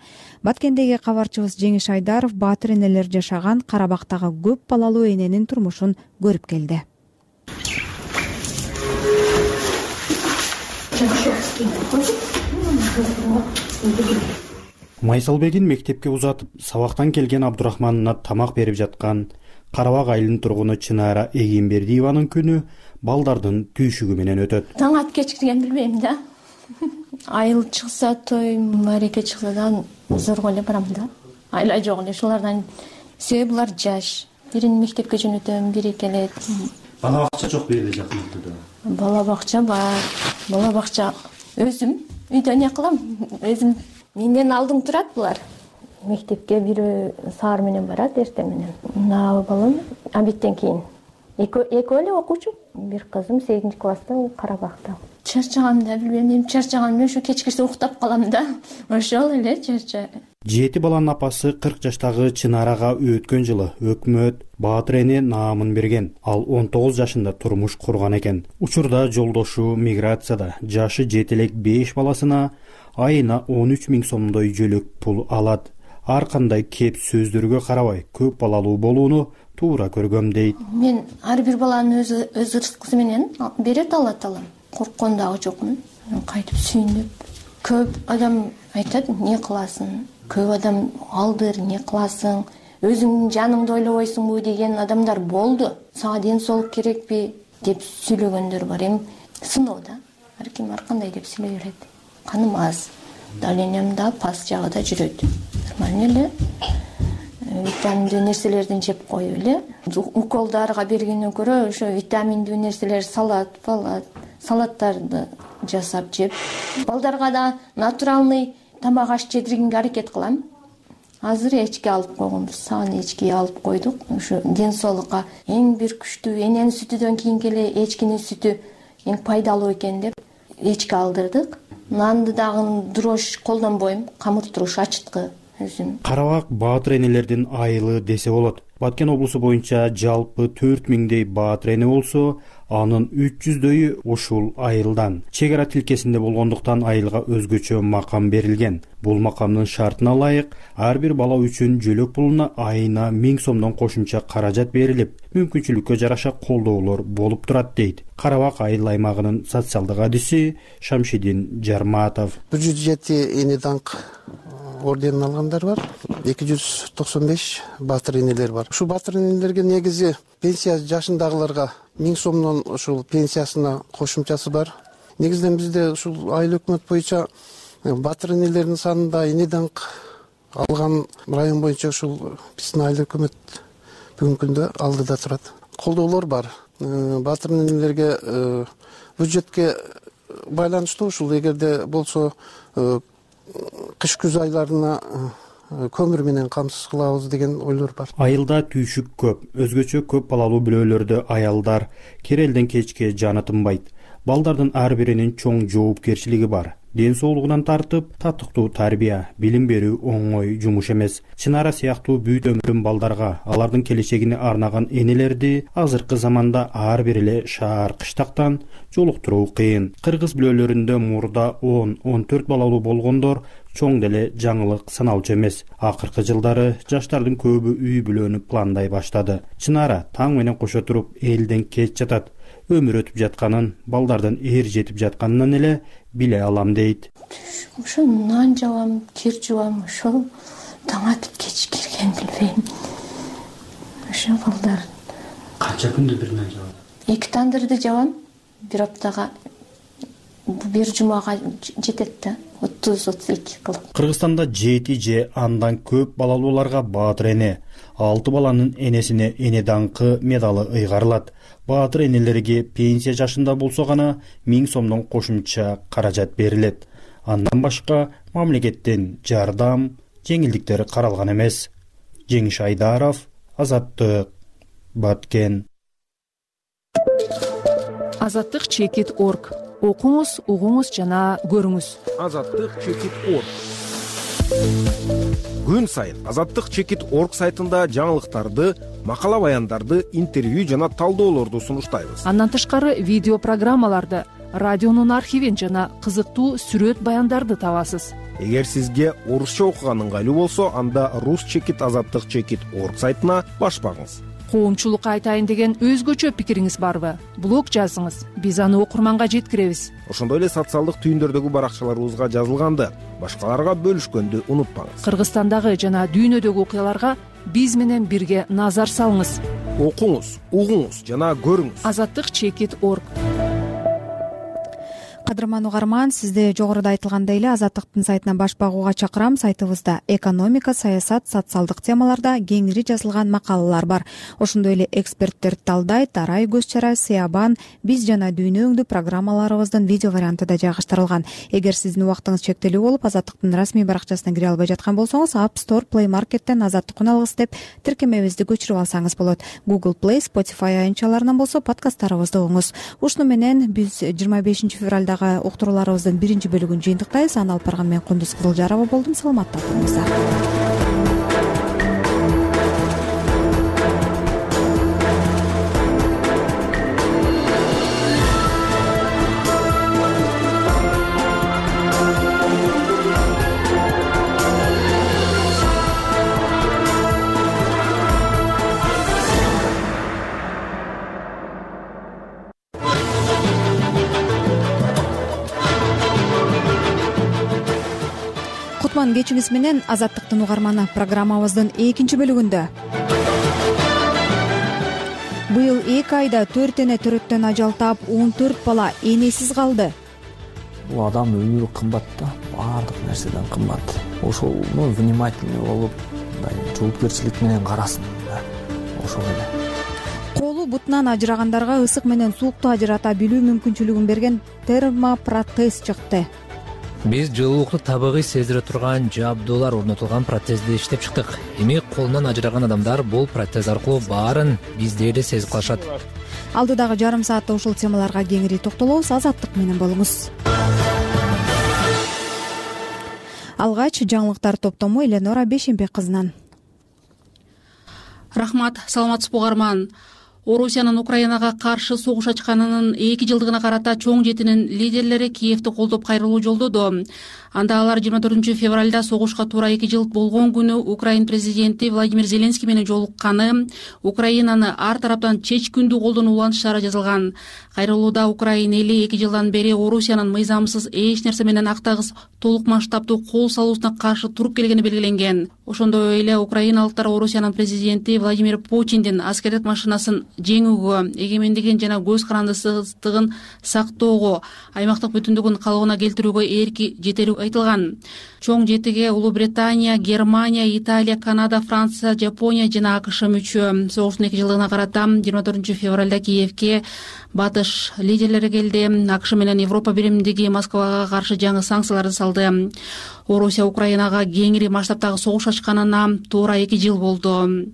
Баткендеги кабарчыбыз жеңиш айдаров баатыр энелер жашаган кара бактагы көп балалуу эненин турмушун көрүп келди майсалбегин мектепке узатып сабактан келген абдурахманына тамак берип жаткан кара бак айылынын тургуну чынара эгембердиеванын күнү балдардын түйшүгү менен өтөт. Таң ат кечкиргенин билбейм да. Айыл чыкса той маареке чыкса дагы зорго эле барам да. Айла жок эле ушулардан себеби булар жаш. Бирин мектепке жөнөтөм бири келет. Бала бакча жок бул жерде жакын ортодо бала бакча бар бала бакча өзүм үйдө эмне кылам өзүм менден алдың турат булар. Мектепке бирөө саар менен барат эртең менен. Мына балам обедтен кийин. Экөө эле окуучу. Бир кызым сегизинчи класста бул карабакта чарчагам да билбейм эми чарчаганм менен ушу кечкирсе уктап калам да. Ошол эле чарча жети баланын апасы кырк жаштагы чынарага өткөн жылы өкмөт баатыр эне наамын берген. Ал он тогуз жашында турмуш курган экен. Учурда жолдошу миграцияда жашы жете элек беш баласына айына он үч миң сомдой жөлөк пул алат. Ар кандай кеп сөздөргө карабай көп балалуу болууну туура көргөм дейт. Мен ар бир баланын өз ырыскысы менен берет алла таала корккон дагы жокмун. Кайтип сүйүнүп көп адам айтат эмне кыласың көп адам алдыр эмне кыласың өзүңдүн жаныңды ойлобойсуңбу деген адамдар болду. Сага ден соолук керекпи деп сүйлөгөндөр бар эми. Сыноо да. Ар ким ар кандай деп сүйлөй берет. Каным аз. Давлениям да паст жагы да жүрөт. Нормальный эле. Э, витаминдүү нерселердин жеп коюп эле. Уколдарга бергенден көрө ошо витаминдүү нерселер салат палат салаттарды жасап жеп балдарга да натуральный тамак аш жедиргенге аракет кылам. Азыр эчки алып койгонбуз саан эчки алып койдук. Ушу ден соолукка эң бир күчтүү эненин сүтүдөн кийинки эле эчкинин сүтү эң пайдалуу экен деп эчки алдырдык. Нанды дагы дрожь колдонбойм камыр туруш ачыткы өзүм. Карабак баатыр энелердин айылы десе болот. Баткен облусу боюнча жалпы төрт миңдей баатыр эне болсо анын үч жүздөйү ушул айылдан. Чек ара тилкесинде болгондуктан айылга өзгөчө макам берилген. Бул макамдын шартына ылайык ар бир бала үчүн жөлөк пулуна айына миң сомдон кошумча каражат берилип мүмкүнчүлүккө жараша колдоолор болуп турат дейт. Карабак айыл аймагынын социалдык адиси шамшидин жарматов. Бир жүз жети эне даңк орденин алгандар бар эки жүз токсон беш баатыр энелер бар. Ушул баатыр энелерге негизи пенсия жашындагыларга миң сомдон ушул пенсиясына кошумчасы бар. Негизинен бизде ушул айыл өкмөт боюнча э, баатыр энелердин санында эне даңк алган район боюнча ушул биздин айыл өкмөт бүгүнкү күндө алдыда турат. Колдоолор бар. Э, баатыр энелерге э, бюджетке байланыштуу ушул эгерде болсо кыш күз айларына э, көмүр менен камсыз кылабыз деген ойлор бар. Айылда түйшүк көп өзгөчө көп балалуу бүлөлөрдө аялдар кээ элден кечке жаны тынбайт. Балдардын ар биринин чоң жоопкерчилиги бар ден соолугунан тартып татыктуу тарбия билим берүү оңой жумуш эмес. Чынара сыяктуу бүт өмүрүн балдарга алардын келечегине арнаган энелерди азыркы заманда ар бир эле шаар кыштактан жолуктуруу кыйын. Кыргыз бүлөлөрүндө мурда он он төрт балалуу болгондор чоң деле жаңылык саналчу эмес. Акыркы жылдары жаштардын көбү үй бүлөнү пландай баштады. Чынара таң менен кошо туруп элден кеч жатат өмүр өтүп жатканын балдардын эр жетип жатканынан эле биле алам дейт. Ошо нан жабам кир жуам ошол таң атып кеч кирген билбейм. Ошо балдар. Канча күндө бир нан жабат эки тандырды жабам. Бир аптага бир жумага жетет да отуз отуз эки кылып. Кыргызстанда жети же андан көп балалууларга баатыр эне. Алты баланын энесине эне даңкы медалы ыйгарылат баатыр энелерге пенсия жашында болсо гана миң сомдон кошумча каражат берилет. Андан башка мамлекеттен жардам жеңилдиктер каралган эмес. Жеңиш айдаров азаттык. Баткен. Азаттык чекит орг. Окуңуз угуңуз жана көрүңүз. Азаттык чекит орг күн сайын азаттык чекит орг сайтында жаңылыктарды макала баяндарды интервью жана талдоолорду сунуштайбыз. Андан тышкары видео программаларды радионун архивин жана кызыктуу сүрөт баяндарды табасыз. Эгер сизге орусча окуган ыңгайлуу болсо анда рус чекит азаттык чекит орг сайтына баш багыңыз коомчулукка айтайын деген өзгөчө пикириңиз барбы? Блог жазыңыз. Биз аны окурманга жеткиребиз. Ошондой эле социалдык түйүндөрдөгү баракчаларыбызга жазылганды. Башкаларга бөлүшкөндү унутпаңыз. Кыргызстандагы жана дүйнөдөгү окуяларга биз менен бирге назар салыңыз. Окуңуз угуңуз жана көрүңүз. Азаттык чекит орг кадырман угарман сизди жогоруда айтылгандай эле азаттыктын сайтына баш багууга чакырам. Сайтыбызда экономика саясат социалдык темаларда кеңири жазылган макалалар бар. Ошондой эле эксперттер талдайт арай көз чара сыябан биз жана дүйнө өңдүү программаларыбыздын видео варианты да жайгаштырылган. Эгер сиздин убактыңыз чектелүү болуп азаттыктын расмий баракчасына кире албай жаткан болсоңуз app store play markеттен азаттык уналгыс деп тиркемебизди көчүрүп алсаңыз болот. Google play spotify аянтчаларынан болсо подкасттарыбызды угуңуз. Ушуну менен биз жыйырма бешинчи февралдагы уктурууларыбыздын биринчи бөлүгүн жыйынтыктайбыз. Аны алып барган мен кундуз кызылжарова болдум. Саламатта болуңуздар кечиңиз менен азаттыктын угарманы программабыздын экинчи бөлүгүндө. Быйыл эки айда төрт эне төрөттөн ажал таап он төрт бала энесиз калды. Бул адам өмүрү кымбат да баардык нерседен кымбат. Ошону внимательный болуп мындай жоопкерчилик менен карасын да ошол эле. Колу бутунан ажырагандарга ысык менен суукту ажырата билүү мүмкүнчүлүгүн берген термопротез чыкты биз жылуулукту табигый сездире турган жабдуулар орнотулган протезди иштеп чыктык. Эми колунан ажыраган адамдар бул протез аркылуу баарын биздей эле сезип калышат. Алдыдагы жарым саатта ушул темаларга кеңири токтолобуз азаттык менен болуңуз. Алгач жаңылыктар топтому эленора бейшенбек кызынан рахмат саламатсызбы угарман орусиянын украинага каршы согуш ачканынын эки жылдыгына карата чоң жетинин лидерлери киевти колдоп кайрылуу жолдоду анда алар жыйырма төртүнчү февралда согушка туура эки жыл болгон күнү украин президенти владимир зеленский менен жолукканы. Украинаны ар тараптан чечкиндүү колдонуу улантышаары жазылган. Кайрылууда украин эли эки жылдан бери орусиянын мыйзамсыз эч нерсе менен актагыс толук масштабдуу кол салуусуна каршы туруп келгени белгиленген. Ошондой эле украиналыктар орусиянын президенти владимир путиндин аскердик машинасын жеңүүгө эгемендигин жана көз карандысыздыгын сактоого аймактык бүтүндүгүн калыбына келтирүүгө эрки жетери айтылган. Чоң жетиге улуу британия германия италия канада франция жапония жана акш мүчө согуштун эки жылдыгына карата жыйырма төртүнчү февралда киевке батыш лидерлери келди. Акш менен европа биримдиги москвага каршы жаңы санкцияларды салды. Орусия украинага кеңири масштабтагы согуш ачканына туура эки жыл болду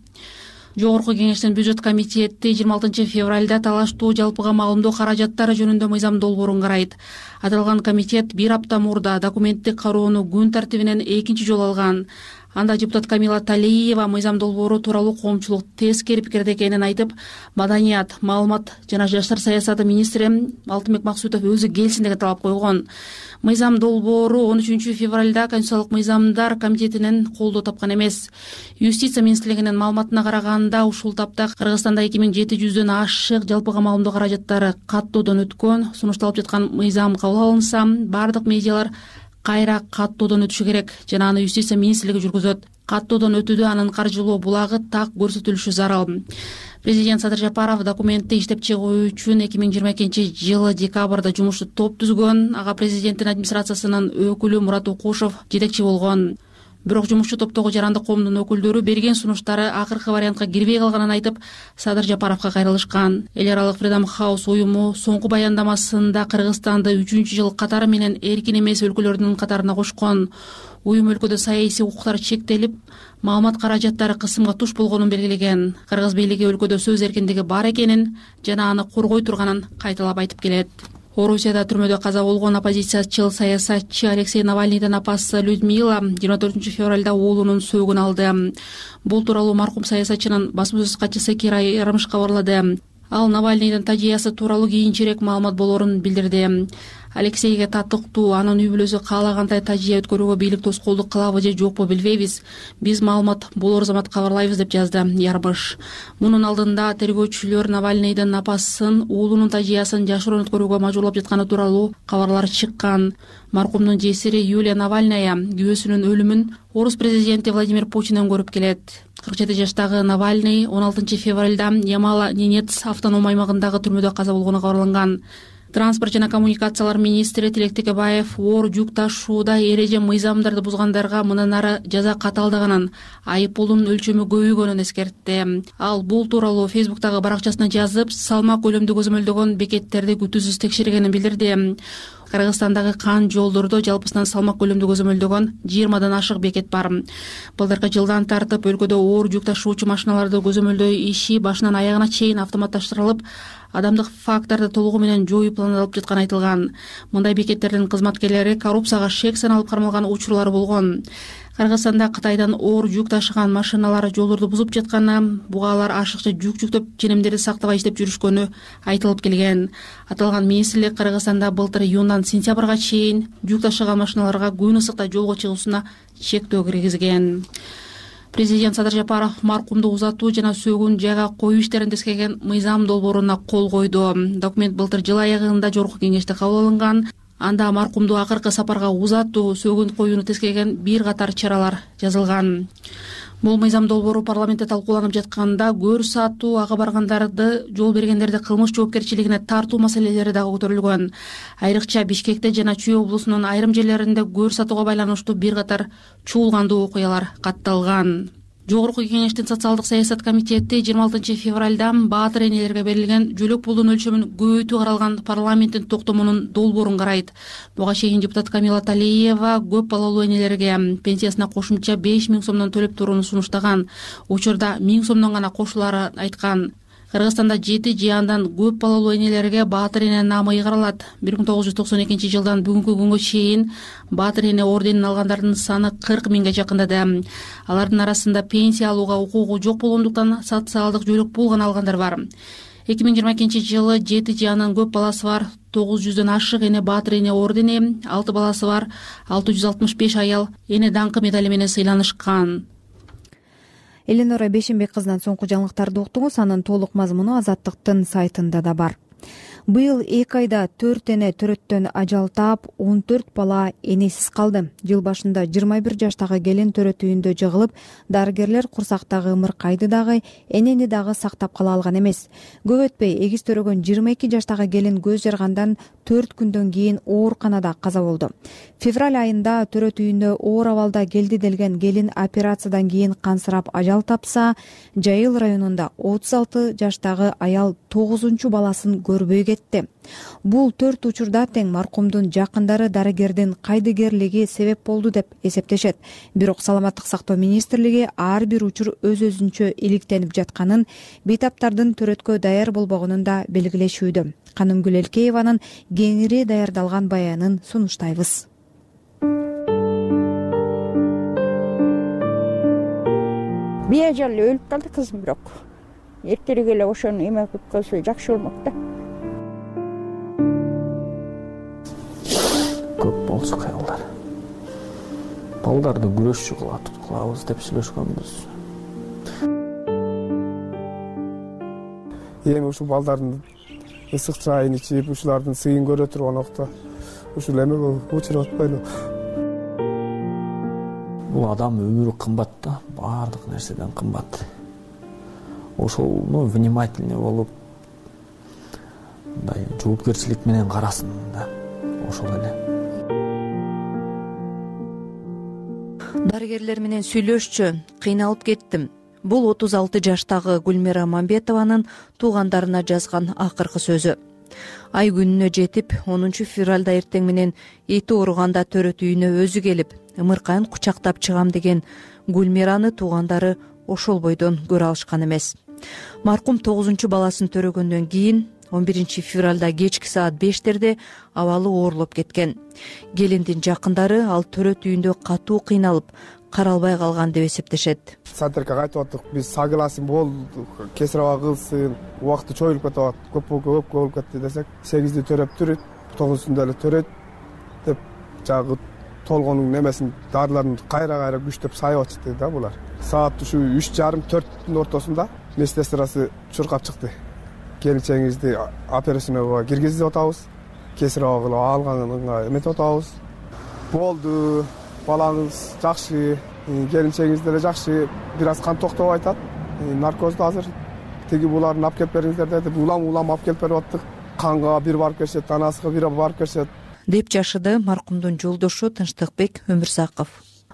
жогорку кеңештин бюджет комитети жыйырма алтынчы февралда талаштуу жалпыга маалымдоо каражаттары жөнүндө мыйзам долбоорун карайт. Аталган комитет бир апта мурда документтик кароону күн тартибинен экинчи жолу алган анда депутат камила талиева мыйзам долбоору тууралуу коомчулук тескери пикирде экенин айтып маданият маалымат жана жаштар саясаты министри алтынбек максутов өзү келсин деген талап койгон. Мыйзам долбоору он үчүнчү февралда конституциялык мыйзамдар комитетинен колдоо тапкан эмес. Юстиция министрлигинин маалыматына караганда ушул тапта кыргызстанда эки миң жети жүздөн ашык жалпыга маалымдоо каражаттары каттоодон өткөн сунушталып жаткан мыйзам кабыл алынса баардык медиалар кайра каттоодон өтүшү керек. Жана аны юстиция министрлиги жүргүзөт. Каттоодон өтүүдө анын каржылоо булагы так көрсөтүлүшү зарыл. Президент садыр жапаров документти иштеп чыгуу үчүн эки миң жыйырма экинчи жылы декабрда жумуштуу топ түзгөн. Ага президенттин администрациясынын өкүлү мурат укушев жетекчи болгон бирок жумушчу топтогу жарандык коомдун өкүлдөрү берген сунуштары акыркы вариантка кирбей калганын айтып садыр жапаровго кайрылышкан. Эл аралык фридом хаус уюму соңку баяндамасында кыргызстанды үчүнчү жыл катары менен эркин эмес өлкөлөрдүн катарына кошкон. Уюм өлкөдө саясий укуктар чектелип маалымат каражаттары кысымга туш болгонун белгилеген. Кыргыз бийлиги өлкөдө сөз эркиндиги бар экенин жана аны коргой турганын кайталап айтып келет орусияда түрмөдө каза болгон оппозициячыл саясатчы алексей навальныйдын апасы людмила жыйырма төртүнчү февралда уулунун сөөгүн алды. Бул тууралуу маркум саясатчынын басма сөз катчысы кира ярмыш кабарлады ал навальныйдын тажыясы тууралуу кийинчерээк маалымат болоорун билдирди алексейге татыктуу анын үй бүлөсү каалагандай тажыя өткөрүүгө бийлик тоскоолдук кылабы же жокпу билбейбиз. Биз маалымат болоор замат кабарлайбыз деп жазды ярмыш. Мунун алдында тергөөчүлөр навальныйдын апасын уулунун тажыясын жашыруун өткөрүүгө мажбурлап жатканы тууралуу кабарлар чыккан. Маркумдун жесири юлия навальная күйөөсүнүн өлүмүн орус президенти владимир путинден көрүп келет. кырк жети жаштагы навальный он алтынчы февралда ямала ненец автоном аймагындагы түрмөдө каза болгону кабарланган транспорт жана коммуникациялар министри тилек текебаев оор жүк ташууда эреже мыйзамдарды бузгандарга мындан ары жаза катаалдаганын айып пулдун өлчөмү көбөйгөнүн эскертти ал бул тууралуу фейсбуктагы баракчасына жазып салмак көлөмдү көзөмөлдөгөн бекеттерди күтүүсүз текшергенин билдирди. Кыргызстандагы кан жолдордо жалпысынан салмак көлөмдү көзөмөлдөгөн жыйырмадан ашык бекет бар. Былтыркы жылдан тартып өлкөдө оор жүк ташуучу машиналарды көзөмөлдөө иши башынан аягына чейин автоматташтырылып адамдык факторду толугу менен жоюу пландалып жатканы айтылган. Мындай бекеттердин кызматкерлери коррупцияга шек саналып кармалган учурлар болгон. Кыргызстанда кытайдан оор жүк ташыган машиналар жолдорду бузуп жатканы буга алар ашыкча жүк жүктөп ченемдерди сактабай иштеп жүрүшкөнү айтылып келген. Аталган министрлик кыргызстанда былтыр июндан сентябрга чейин жүк ташыган машиналарга күн ысыкта жолго чыгуусуна чектөө киргизген президент садыр жапаров маркумду узатуу жана сөөгүн жайга коюу иштерин тескерген мыйзам долбооруна кол койду. Документ былтыр жыл аягында жогорку кеңеште кабыл алынган. Анда маркумду акыркы сапарга узатуу сөөгүн коюуну тескерген бир катар чаралар жазылган бул мыйзам долбоору парламентте талкууланып жатканда көрү сатуу ага баргандарды жол бергендерди кылмыш жоопкерчилигине тартуу маселелери дагы көтөрүлгөн. Айрыкча бишкекте жана чүй облусунун айрым жерлеринде көрү сатууга байланыштуу бир катар чуулгандуу окуялар катталган жогорку кеңештин социалдык саясат комитети жыйырма алтынчы февралда баатыр энелерге берилген жөлөк пулдун өлчөмүн көбөйтүү каралган парламенттин токтомунун долбоорун карайт. Буга чейин депутат камила талиева көп балалуу энелерге пенсиясына кошумча беш миң сомдон төлөп турууну сунуштаган. Учурда миң сомдон гана кошулаарын айткан кыргызстанда жети же андан көп балалуу энелерге баатыр эне наамы ыйгарылат. Бир миң тогуз жүз токсон экинчи жылдан бүгүнкү күнгө чейин баатыр эне орденин алгандардын саны кырк миңге жакындады алардын арасында пенсия алууга укугу жок болгондуктан социалдык жөлөк пул гана алгандар бар. Эки миң жыйырма экинчи жылы жети же андан көп баласы бар тогуз жүздөн ашык эне баатыр эне ордени алты баласы бар алты жүз алтымыш беш аял эне даңкы медали менен сыйланышкан эленора бейшенбек кызынан соңку жаңылыктарды уктуңуз анын толук мазмуну азаттыктын сайтында да бар быйыл эки айда төрт эне төрөттөн ажал таап он төрт бала энесиз калды. Жыл башында жыйырма бир жаштагы келин төрөт үйүндө жыгылып дарыгерлер курсактагы ымыркайды дагы энени дагы сактап кала алган эмес. Көп өтпөй эгиз төрөгөн жыйырма эки жаштагы келин көз жаргандан төрт күндөн кийин ооруканада каза болду. Февраль айында төрөт үйүнө оор абалда келди делген келин операциядан кийин кансырап ажал тапса жайыл районунда отуз алты жаштагы аял тогузунчу баласын көрбөй кетти бул төрт учурда тең маркумдун жакындары дарыгердин кайдыгерлиги себеп болду деп эсептешет. Бирок саламаттык сактоо министрлиги ар бир учур өз өзүнчө иликтенип жатканын бейтаптардын төрөткө даяр болбогонун да белгилешүүдө. Канымгүл элкееванын кеңири даярдалган баянын сунуштайбыз. Бежал өлүп калды кызым бирок. Эртерээк эле ошону эме кылып койсо жакшы болмок да көп болчу кыялдар балдарды күрөшчү кылат кылабыз деп сүйлөшкөнбүз. Эми ушул балдардын ысык чайын ичип ушулардын сыйын көрө турган убакта ушул эме учуруп атпайлыбы бул адам өмүрү кымбат да баардык нерседен кымбат. Ошол ну внимательный болуп мындай жоопкерчилик менен карасын да ошол эле дарыгерлер менен сүйлөшчү кыйналып кеттим. Бул отуз алты жаштагы гүлмира мамбетованын туугандарына жазган акыркы сөзү. Ай күнүнө жетип онунчу февралда эртең менен эти ооруганда төрөт үйүнө өзү келип ымыркайын кучактап чыгам деген гүлмираны туугандары ошол бойдон көрө алышкан эмес. Маркум тогузунчу баласын төрөгөндөн кийин он биринчи февралда кечки саат бештерде абалы оорлоп кеткен. Келиндин жакындары ал төрөт үйүндө катуу кыйналып каралбай калган деп эсептешет. Сантеркага айтып аттык биз согласен болдук. Кесир аба кылсын убакыты чоюлуп кетип атат көп көп болуп кетти десек сегизди төрөптүр тогузунда эле төрөйт деп жанагы толгонун эмесин дарыларын кайра кайра күчтөп сайып атышты да булар. Саат ушу үч жарым төрттүн ортосунда медсестрасы чуркап чыкты келинчегиңизди операционныйга киргизип атабыз. Кесир аба кылып алганга эметип атабыз болду балаңыз жакшы келинчегиңиз деле жакшы. Бир аз кан токтоп айтат. Наркоздо азыр. Тиги буларын алып келип бериңиздер дедип улам улам алып келип берип аттык канга бир барып келишет анасыга бир барып келишет. Деп жашыды маркумдун жолдошу тынчтыкбек өмүрзаков.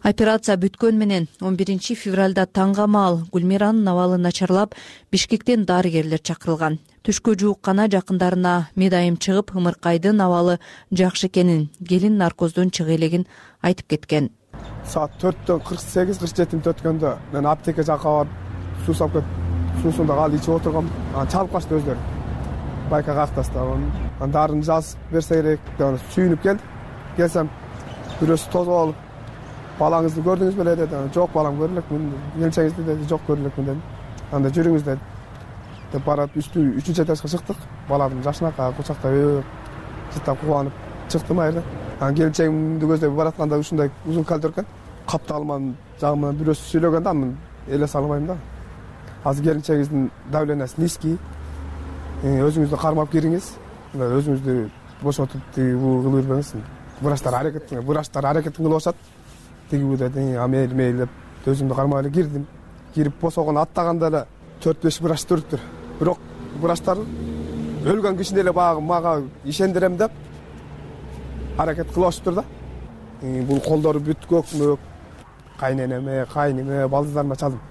Операция бүткөн менен он биринчи февралда таңга маал гүлмиранын абалы начарлап бишкектен дарыгерлер чакырылган түшкө жуук гана жакындарына медайым чыгып ымыркайдын абалы жакшы экенин келин наркоздон чыга элегин айтып кеткен. Саат төрттөн кырк сегиз кырк жети мүнөт өткөндө мен аптека жака барып суу салып кетип суусун дагы алып ичип отургам. Анан чалып калышты өздөрү. Байка каак тастаган анан дарыны жазып берсе керек деп анан сүйүнүп келдим келсем бирөөсү тосуп алып балаңызды көрдүңүзбү эле деди жок балам көрө элекмин келинчегиңизди деди жок көрө элекмин дедим анда жүрүңүз деди деп барып үстү үчүнчү этажга чыктык. Баламдын жашынакай кучактап жыттап кубанып чыктым жерден анан келинчегимди көздөй баратканда ушундай узун кальдер экен капталманын жагы менен бирөөсү сүйлөгөн да мен элес албайм да. Азыр келинчегиңиздин давлениясы низкий э, өзүңүздү кармап кириңиз. Мындай өзүңүздү бошотуп тигибу кыла бербеңиз врачтар аракетин врачтар аракетин кылып атышат. Тигибу деди а мейли мейли деп өзүмдү кармай эле кирдим. Кирип босогону аттаганда эле төрт беш врач туруптур. Бирок врачтар өлгөн кишини эле баягы мага ишендирем деп аракет кылып атышыптыр да. Бул колдору бүт көк мөк кайненеме кайниме балдыздарыма чалдым.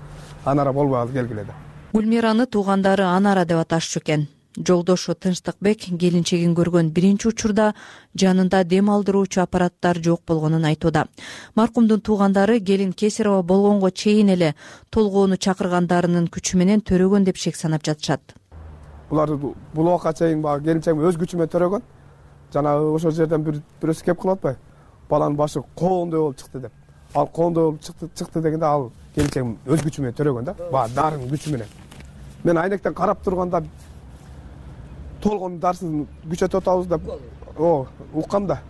Анара болбой калды келгиле деп гүлмираны туугандары анара деп аташчу экен жолдошу тынчтыкбек келинчегин көргөн биринчи учурда жанында дем алдыруучу аппараттар жок болгонун айтууда. Маркумдун туугандары келин кесарева болгонго чейин эле толгоону чакыргандарынын күчү менен төрөгөн деп шек санап жатышат. Булар бул убакка чейин баягы келинчегим өз күчү менен төрөгөн. Жанагы ошол жерден бирөөсү кеп кылып атпайбы баланын башы коондой болуп чыкты деп. Ал коондой болуп чыкты дегенде ал келинчегим өз күчү менен төрөгөн да. Баягы дарынын күчү менен. Мен айнектен карап турганда толгонун дарысын күчөтүп атабыз деп ооба уккам да.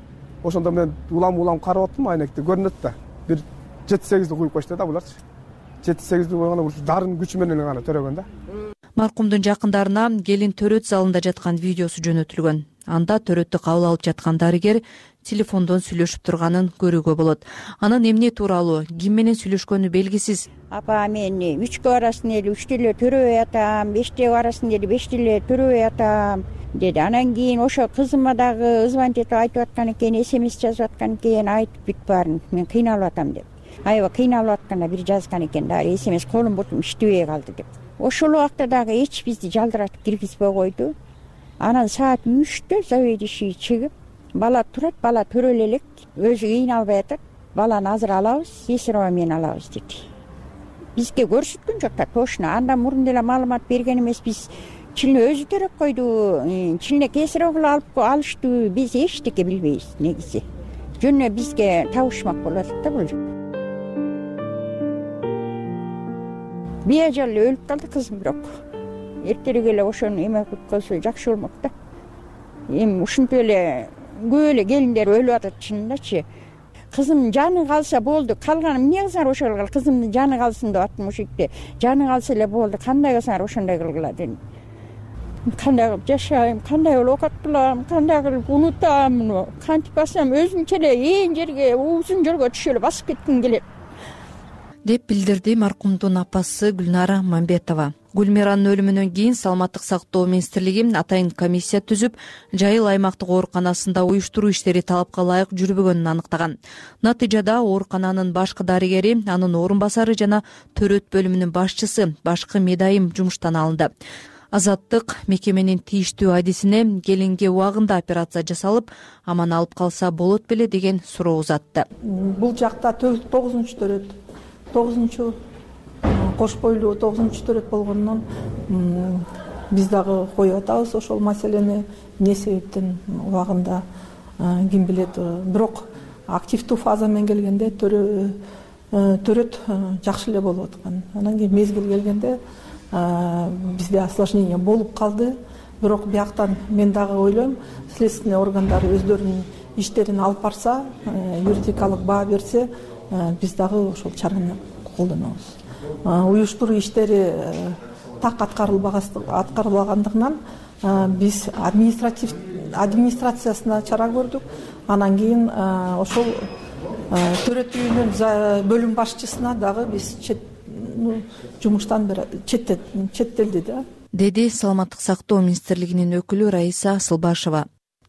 Ошондо мен улам улам карап аттым айнекти көрүнөт да. Бир жети сегизди куюп коюшту да буларчы. Жети сегизди койгондо ушу дарынын күчү менен гана төрөгөн да. Маркумдун жакындарына келин төрөт залында жаткан видеосу жөнөтүлгөн анда төрөттү кабыл алып жаткан дарыгер телефондон сүйлөшүп турганын көрүүгө болот. Анын эмне тууралуу? Ким менен сүйлөшкөнү белгисиз? Апа мен үчкө барасың эле үчтө эле төрөбөй атам беште барасың эле беште эле төрөбөй атам деди. Анан кийин ошо кызыма дагы звонить этип айтып аткан экен смс жазып аткан экен айтып бүт баарын мен кыйналып атам деп. Аябай кыйналып атканда бир жазган экен дагы смс колум бутум иштебей калды деп. Ошол убакта дагы эч бизди жалдыратып киргизбей койду анан саат үчтө заведующий чыгып бала турат бала төрөлө элек өзү кыйналбай атат. Баланы азыр алабыз кесарево менен алабыз деди. Бизге көрсөткөн жок да точно андан мурун деле маалымат берген эмеспиз чилне өзү төрөп койду чилне кесарево кылып алыштыбы биз эчтеке билбейбиз негизи. Жөн эле бизге табышмак болуп атат да бул. Быяжал эле өлүп калды кызым бирок эртерээк эле ошону эме кылып койсо жакшы болмок да. Эми ушинтип эле көп эле келиндер өлүп атат чынындачы. Кызымдын жаны калса болду калганы эмне кылсаңар ошол кыл кызымдын жаны калсын деп аттым жерде жаны калса эле болду кандай кылсаңар ошондой кылгыла дедим. Кандай кылып жашайм кандай болуп оокат кылам кандай кылып унутам муну кантип бассам өзүмчө эле ээн жерге узун жолго түшүп эле басып кетким келет деп билдирди маркумдун апасы гүлнара мамбетова. Гүлмиранын өлүмүнөн кийин саламаттык сактоо министрлиги атайын комиссия түзүп жайыл аймактык ооруканасында уюштуруу иштери талапка ылайык жүрбөгөнүн аныктаган. Натыйжада оорукананын башкы дарыгери анын орун басары жана төрөт бөлүмүнүн башчысы башкы медайым жумуштан алынды. Азаттык мекеменин тийиштүү адисине келинге убагында операция жасалып аман алып калса болот беле деген суроо узатты. Бул жакта тогузунчу төрөт тогузунчу кош бойлуу тогузунчу төрөт болгондон биз дагы коюп атабыз ошол маселени. Эмне себептен убагында ким билет бирок активдүү фаза менен келгенде төрөт жакшы эле болуп аткан. Анан кийин мезгил келгенде бизде осложнение болуп калды. Бирок бияктан мен дагы ойлойм следственный органдар өздөрүнүн иштерин алып барса юридикалык баа берсе биз дагы ошол чараны колдонобуз. Уюштуруу иштери э, так аткарылбагандыгынан биз административ администрациясына чара көрдүк. Анан кийин ошол төрөт үйүнүн бөлүм башчысына дагы биз жумуштан четтелди да. Деди саламаттык сактоо министрлигинин өкүлү раиса асылбашева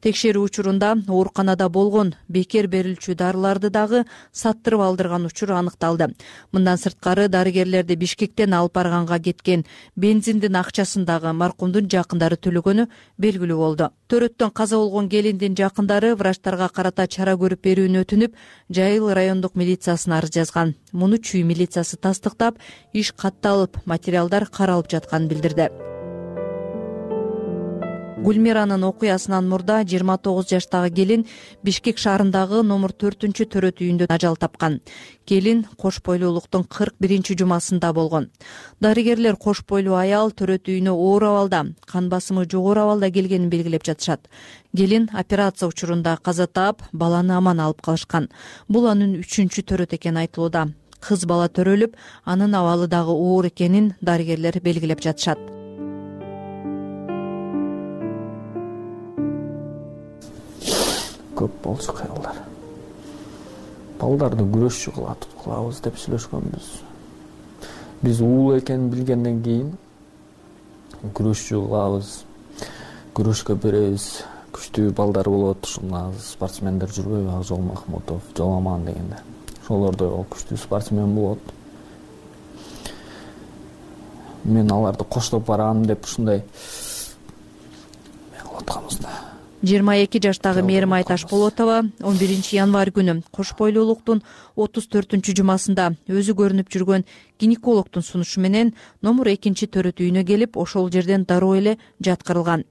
текшерүү учурунда ооруканада болгон бекер берилчү дарыларды дагы саттырып алдырган учур аныкталды. Мындан сырткары дарыгерлерди бишкектен алып барганга кеткен бензиндин акчасын дагы маркумдун жакындары төлөгөнү белгилүү болду. Төрөттөн каза болгон келиндин жакындары врачтарга карата чара көрүп берүүнү өтүнүп жайыл райондук милициясына арыз жазган. Муну чүй милициясы тастыктап иш катталып материалдар каралып жатканын билдирди гүлмиранын окуясынан мурда жыйырма тогуз жаштагы келин бишкек шаарындагы номер төртүнчү төрөт үйүндө ажал тапкан. Келин кош бойлуулуктун кырк биринчи жумасында болгон. Дарыгерлер кош бойлуу аял төрөт үйүнө оор абалда кан басымы жогору абалда келгенин белгилеп жатышат. Келин операция учурунда каза таап баланы аман алып калышкан. Бул анын үчүнчү төрөтү экени айтылууда. Кыз бала төрөлүп анын абалы дагы оор экенин дарыгерлер белгилеп жатышат көп болчу кыялдар. Балдарды күрөшчү кылат кылабыз деп сүйлөшкөнбүз. Биз уулу экенин билгенден кийин күрөшчү кылабыз күрөшкө беребиз күчтүү балдар болот ушул спортсмендер жүрбөйбү акжол махмутов жоламан дегендер ошолордой болуп күчтүү спортсмен болот. Мен аларды коштоп барам деп ушундай эме кылып атканбыз да жыйырма эки жаштагы мээримай ташболотова он биринчи январь күнү кош бойлуулуктун отуз төртүнчү жумасында өзү көрүнүп жүргөн гинекологдун сунушу менен номер экинчи төрөт үйүнө келип ошол жерден дароо эле жаткырылган.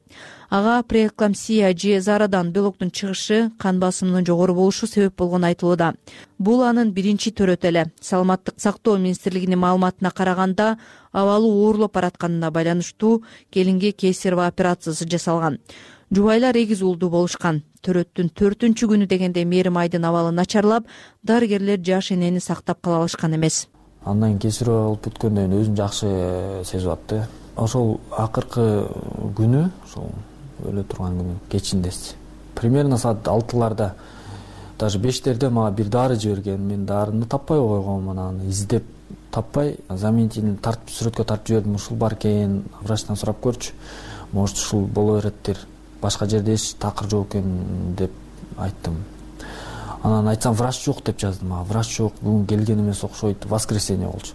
Ага преэкламсия же зарадан белоктун чыгышы кан басымынын жогору болушу себеп болгону айтылууда. Бул анын биринчи төрөтү эле. Саламаттык сактоо министрлигинин маалыматына караганда абалы оорлоп баратканына байланыштуу келинге кесарево операциясы жасалган жубайлар эгиз уулдуу болушкан. Төрөттүн төртүнчү күнү дегенде мээримайдын абалы начарлап дарыгерлер жаш энени сактап кала алышкан эмес. Андан кесарево болуп бүткөндөн кийин өзүн жакшы сезип атты. Ошол акыркы күнү ошол өлө турган күнү кечинdeси примерно саат алтыларда даже бештерде мага бир дары жиберген. Мен дарыны таппай койгом анан издеп таппай. Заменительный тартып сүрөткө тартып жибердим. Ушул бар экен врачтан сурап көрчү. Может ушул боло береттир башка жерде эч такыр жок экен деп айттым. Анан айтсам врач жок деп жазды мага врач жок бүгүн келген эмес окшойт воскресенье болчу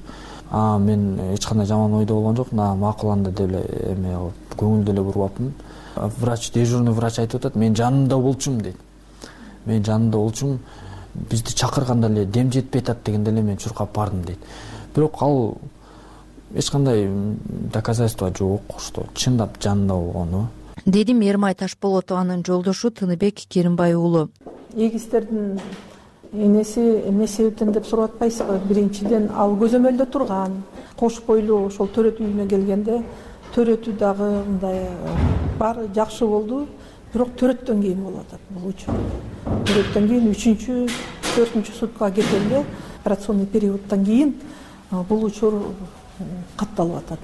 а мен эч кандай жаман ойдо болгон жокмун макул анда деп эле эме кылып көңүл деле бурбапмын врач дежурный врач айтып атат менин жанымда болчумун дейт. Менин жанымда болчумун бизди чакырганда эле дем жетпей атат дегенде эле мен чуркап бардым дейт. Бирок ал эч кандай доказательство жок что чындап жанында болгону деди мээримай ташболотованын жолдошу тыныбек керимбай уулу эгиздердин энеси эмне себептен деп сурап атпайсызбы? Биринчиден ал көзөмөлдө турган кош бойлуу ошол төрөт үйүнө келгенде төрөтү дагы мындай баары жакшы болду. Бирок төрөттөн кийин болуп атат бул учур. Төрөттөн кийин үчүнчү төртүнчү суткага кеткенде операционный периоддон кийин бул учур катталып атат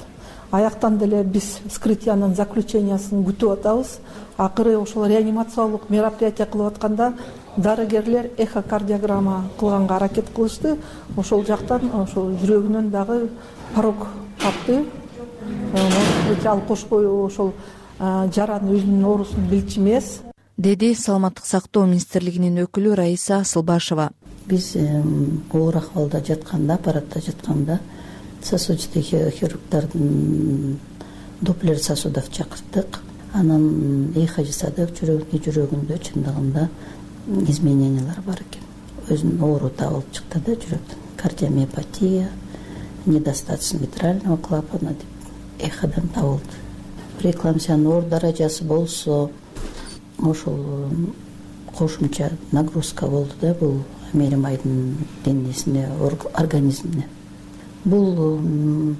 аяктан деле биз вскрытиянын заключениясын күтүп атабыз. Акыры ошол реанимациялык мероприятие кылып атканда дарыгерлер эхокардиограмма кылганга аракет кылышты. Ошол жактан ошол жүрөгүнөн дагы порог тапты. Может быть ал кош бойлуу ошол жараны өзүнүн оорусун билчү эмес деди саламаттык сактоо министрлигинин өкүлү раиса асылбашева. Биз оор акыбалда жатканда аппаратта жатканда сосудистый хирургдордун доплер сосудов чакырттык анан эхо жасадык жүрөгү жүрөгүндө чындыгында изменениялар бар экен. Өзүнүн оору табылып чыкты да жүрөктөн. Кардиомиопатия недостаточность митрального клапана деп эходон табылды. Преэкламсиянын оор даражасы болсо ошол кошумча нагрузка болду да бул мээримайдын денесине организмине бул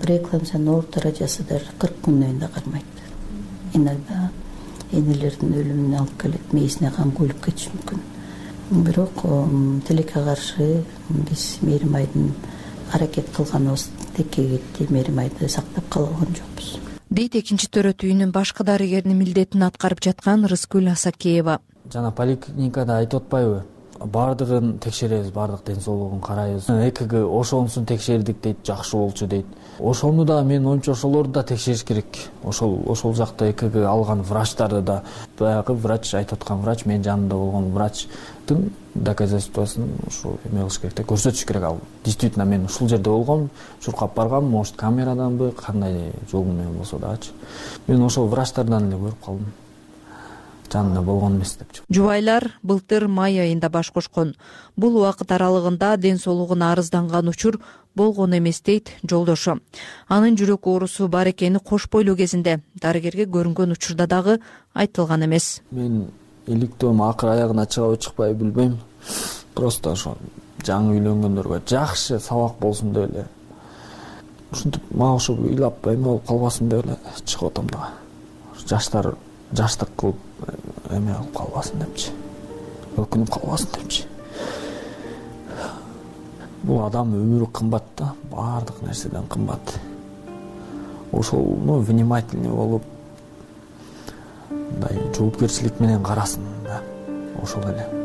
преэкламсиянын оор даражасы даже кырк күндөн кийин да кармайт. Иногда энелердин өлүмүнө алып келет мээсине кан куюлуп кетиши мүмкүн. Бирок тилекке каршы биз мээримайдын аракет кылганыбыз тилекке кетти мээримайды сактап кала алган жокпуз. Дейт экинчи төрөт үйүнүн башкы дарыгеринин милдетин аткарып жаткан рыскүл асакеева. Жана поликлиникада айтып атпайбы баардыгын текшеребиз баардык ден соолугун карайбыз. Экг ошонусун текшердик дейт жакшы болчу дейт. Ошону да менин оюмча ошолорду да текшериш керек. Ошол ошол жакта экг алган врачтарды да. Баягы врач айтып аткан врач менин жанымда болгон врачтын доказательствосун ушу эме кылыш керек да көрсөтүш керек. Ал действительно мен ушул жерде болгом чуркап баргам может камераданбы кандай жол менен болсо дагычы мен ошол врачтардан эле көрүп калдым жанында болгон эмес депчи жубайлар былтыр май айында баш кошкон. Бул убакыт аралыгында ден соолугуна арызданган учур болгон эмес дейт жолдошу. Анын жүрөк оорусу бар экени кош бойлуу кезинде дарыгерге көрүнгөн учурда дагы айтылган эмес. Мен иликтөөм акыр аягына чыгабы чыкпайбы билбейм. Просто ошо жаңы үйлөнгөндөргө жакшы сабак болсун деп эле. Ушинтип мага ошо ыйлап эме болуп калбасын деп эле чыгып атам дагы. Жаштар жаштык кылып эме кылып калбасын депчи. Өкүнүп калбасын депчи. Бул адамдын өмүрү кымбат да баардык нерседен кымбат. Ошону внимательный болуп мындай жоопкерчилик менен карасын да ошол эле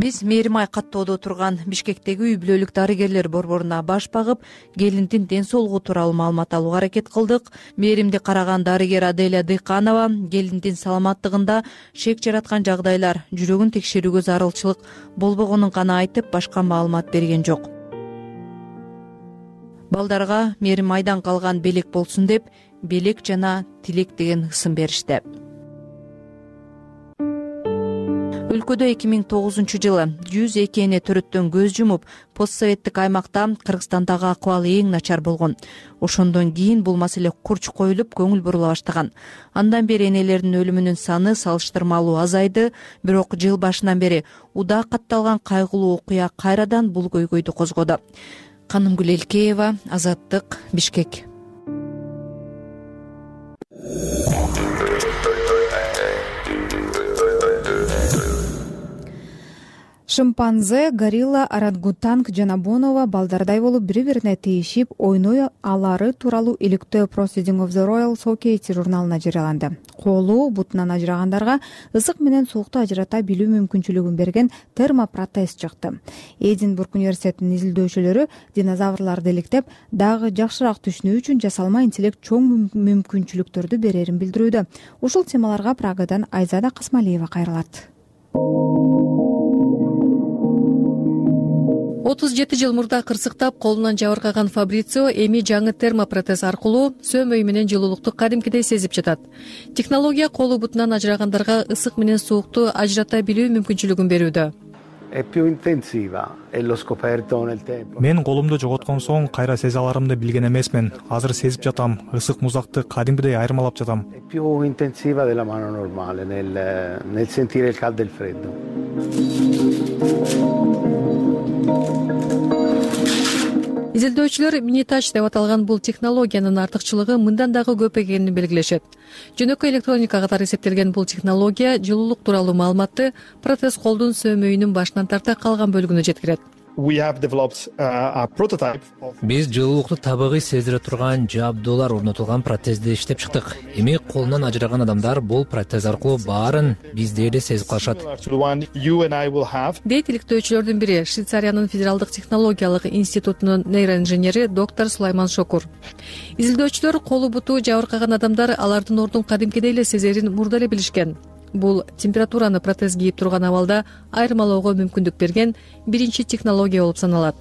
биз мээрим ай каттоодо турган бишкектеги үй бүлөлүк дарыгерлер борборуна баш багып келиндин ден соолугу тууралуу маалымат алууга аракет кылдык. Мээримди караган дарыгер аделя дыйканова келиндин саламаттыгында шек жараткан жагдайлар жүрөгүн текшерүүгө зарылчылык болбогонун гана айтып башка маалымат берген жок. Балдарга мээрим айдан калган белек болсун деп белек жана тилек деген ысым беришти өлкөдө эки миң тогузунчу жылы жүз эки эне төрөттөн көз жумуп пост советтик аймакта кыргызстандагы акыбал эң начар болгон. Ошондон кийин бул маселе курч коюлуп көңүл бурула баштаган. Андан бери энелердин өлүмүнүн саны салыштырмалуу азайды бирок жыл башынан бери удаа катталган кайгылуу окуя кайрадан бул көйгөйдү козгоду. Канымгүл элкеева азаттык бишкек шимпанзе горилла орангутанг жана бонобо балдардай болуп бири бирине тийишип ойной алары тууралуу иликтөө proceeding of the royal society журналына жарыяланды. Колу бутунан ажырагандарга ысык менен суукту ажырата билүү мүмкүнчүлүгүн берген термопротез чыкты. Эдинбург университетинин изилдөөчүлөрү динозаврларды иликтеп дагы жакшыраак түшүнүү үчүн жасалма интеллект чоң мүмкүнчүлүктөрдү берерин билдирүүдө. Ушул темаларга прагадан айзада касмалиева кайрылат отуз жети жыл мурда кырсыктап колунан жабыркаган фабрицио эми жаңы термопротез аркылуу сөөмөй менен жылуулукту кадимкидей сезип жатат. Технология колу бутунан ажырагандарга ысык менен суукту ажырата билүү мүмкүнчүлүгүн берүүдө. Мен колумду жоготкон соң кайра сезе аларымды билген эмесмин. Азыр сезип жатам ысык музакты кадимкидей айырмалап жатам изилдөөчүлөр минитач деп аталган бул технологиянын артыкчылыгы мындан дагы көп экенин белгилешет. Жөнөкөй электроника катары эсептелген бул технология жылуулук тууралуу маалыматты протез колдун сөөмөйүнүн башынан тарта калган бөлүгүнө жеткирет биз жылуулукту табигый сездире турган жабдуулар орнотулган протезди иштеп чыктык. Эми колунан ажыраган адамдар бул протез аркылуу баарын биздей эле сезип калышат. Дейт иликтөөчүлөрдүн бири швейцариянын федералдык технологиялык институтунун нейроинженери доктор сулайман шокур. Изилдөөчүлөр колу буту жабыркаган адамдар алардын ордун кадимкидей эле сезерин мурда эле билишкен бул температураны протез кийип турган абалда айырмалоого мүмкүндүк берген биринчи технология болуп саналат.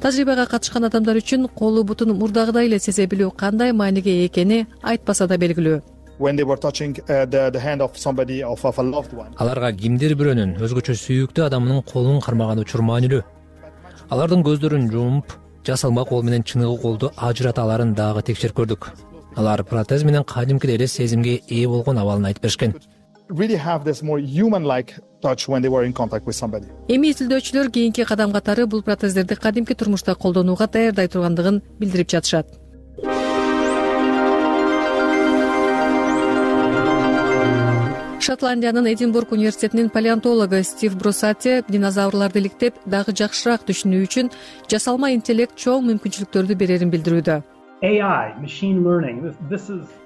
Тажрыйбага катышкан адамдар үчүн колу бутун мурдагыдай эле сезе билүү кандай мааниге ээ экени айтпаса да белгилүү. Аларга кимдир бирөөнүн өзгөчө сүйүктүү адамынын колун кармаган учур маанилүү. Алардын көздөрүн жумуп жасалма кол менен чыныгы колду ажырата аларын дагы текшерип көрдүк. Алар протез менен кадимкидей эле сезимге ээ болгон абалын айтып беришкен эми изилдөөчүлөр кийинки кадам катары бул протездерди кадимки турмушта колдонууга даярдай тургандыгын билдирип жатышат. Шотландиянын эдинбург университетинин палеонтологу стив брусати динозаврларды иликтеп дагы жакшыраак түшүнүү үчүн жасалма интеллект чоң мүмкүнчүлүктөрдү берерин билдирүүдө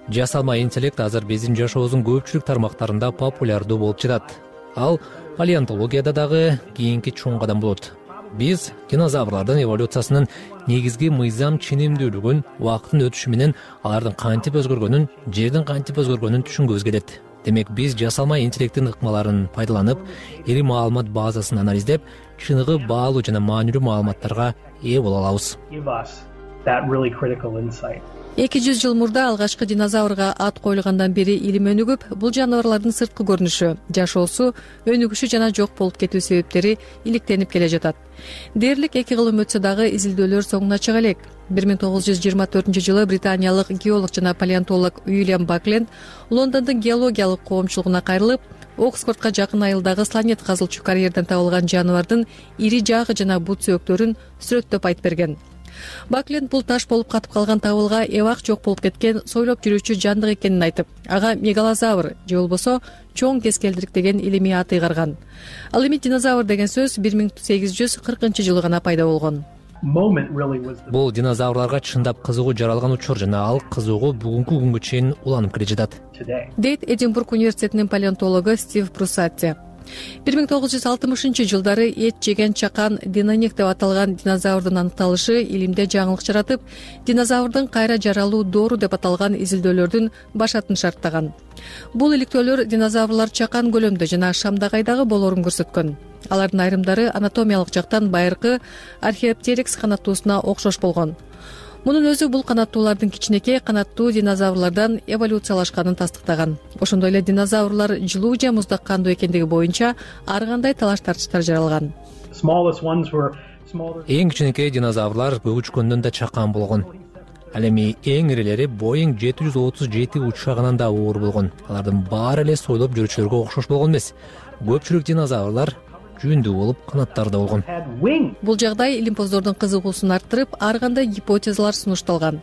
жасалма интеллект азыр биздин жашообуздун көпчүлүк тармактарында популярдуу болуп жатат. Ал палеонтологияда дагы кийинки чоң кадам болот. Биз динозаврлардын эволюциясынын негизги мыйзам ченемдүүлүгүн убакыттын өтүшү менен алардын кантип өзгөргөнүн жердин кантип өзгөргөнүн түшүнгүбүз келет. Демек биз жасалма интеллекттин ыкмаларын пайдаланып ири маалымат базасын анализдеп чыныгы баалуу жана маанилүү маалыматтарга ээ боло алабыз эки жүз жыл мурда алгачкы динозаврга ат коюлгандан бери илим өнүгүп бул жаныбарлардын сырткы көрүнүшү. Жашоосу өнүгүшү жана жок болуп кетүү себептери иликтенип келе жатат. Дээрлик эки кылым өтсө дагы изилдөөлөр соңуна чыга элек. Бир миң тогуз жүз жыйырма төртүнчү жылы британиялык геолог жана палеонтолог уильям бакленд лондондун геологиялык коомчулугуна кайрылып оксфордко жакын айылдагы слонет казылчу карьерден табылган жаныбардын ири жаагы жана бут сөөктөрүн сүрөттөп айтып берген бакленд бул таш болуп катып калган табылга эбак жок болуп кеткен сойлоп жүрүүчү жандык экенин айтып ага мегалозавр же болбосо чоң кескелдирик деген илимий ат ыйгарган. Ал эми динозавр деген сөз бир миң сегиз жүз кыркынчы жылы гана пайда болгон. Бул динозаврларга чындап кызыгуу жаралган учур жана ал кызыгуу бүгүнкү күнгө чейин уланып келе жатат. дейт эдинбург университетинин палеонтологу стив прусатти бир миң тогуз жүз алтымышынчы жылдары эт жеген чакан динонек деп аталган динозаврдын аныкталышы илимде жаңылык жаратып динозаврдын кайра жаралуу доору деп аталган изилдөөлөрдүн башатын шарттаган. Бул иликтөөлөр динозаврлар чакан көлөмдө жана шамдагайдагы болоорун көрсөткөн. Алардын айрымдары анатомиялык жактан байыркы археоптерикс канаттуусуна окшош болгон мунун өзү бул канаттуулардын кичинекей канаттуу динозаврлардан эволюциялашканын тастыктаган. Ошондой эле динозаврлар жылуу же муздак кандуу экендиги боюнча ар кандай талаш тартыштар жаралган. Эң кичинекей динозаврлар көк учкөндөн да чакан болгон. Ал эми эң ирилери боинг жети жүз отуз жети учагынан да оор болгон. Алардын баары эле сойлоп жүрүүчүлөргө окшош болгон эмес. Көпчүлүк динозаврлар жүүндүү болуп канаттары да болгон. Бул жагдай илимпоздордун кызыгуусун арттырып ар кандай гипотезалар сунушталган.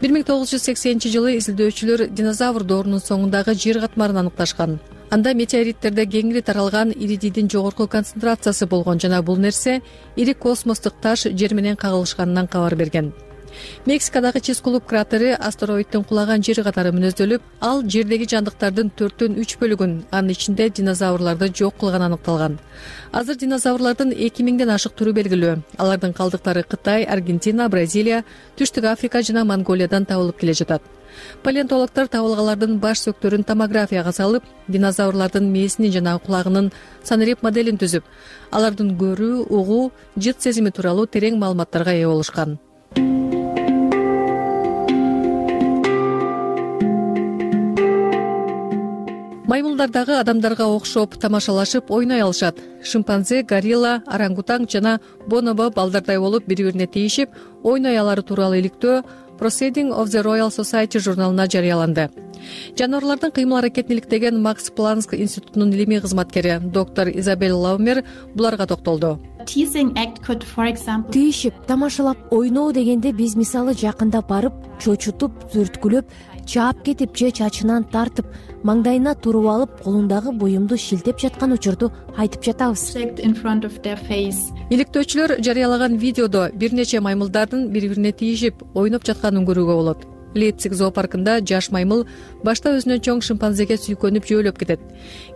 Бир миң тогуз жүз сексенинчи жылы изилдөөчүлөр динозавр доорунун соңундагы жер катмарын аныкташкан анда метеориттерде кеңири таралган иридийдин жогорку концентрациясы болгон жана бул нерсе ири космостук таш жер менен кагылышканынан кабар берген мексикадагы чискулуп кратери астероиддин кулаган жери катары мүнөздөлүп ал жердеги жандыктардын төрттөн үч бөлүгүн анын ичинде динозаврларды жок кылганы аныкталган. Азыр динозаврлардын эки миңден ашык түрү белгилүү. Алардын калдыктары кытай аргентина бразилия түштүк африка жана монголиядан табылып келе жатат. Палеонтологдор табылгалардын баш сөөктөрүн томографияга салып динозаврлардын мээсинин жана кулагынын санарип моделин түзүп алардын көрүү угуу жыт сезими тууралуу терең маалыматтарга ээ болушкан маймылдар дагы адамдарга окшоп тамашалашып ойной алышат. Шимпанзе горилла орангутанг жана бонобо балдардай болуп бири бирине тийишип ойной алары тууралуу иликтөө proceeding of the royal society журналына жарыяланды. Жаныбарлардын кыймыл аракетин иликтеген макс планск институтунун илимий кызматкери доктор изабель лаумер буларга токтолду. Тийишип тамашалап ойноо дегенде биз мисалы жакындап барып чочутуп түрткүлөп чаап кетип же чачынан тартып маңдайына туруп алып колундагы буюмду шилтеп жаткан учурду айтып жатабыз. Иликтөөчүлөр жарыялаган видеодо бир нече маймылдардын бири бирине тийишип ойноп жатканын көрүүгө болот. Лейпциг зоопаркында жаш маймыл башта өзүнөн чоң шимпанзеге сүйкөнүп жөөлөп кетет.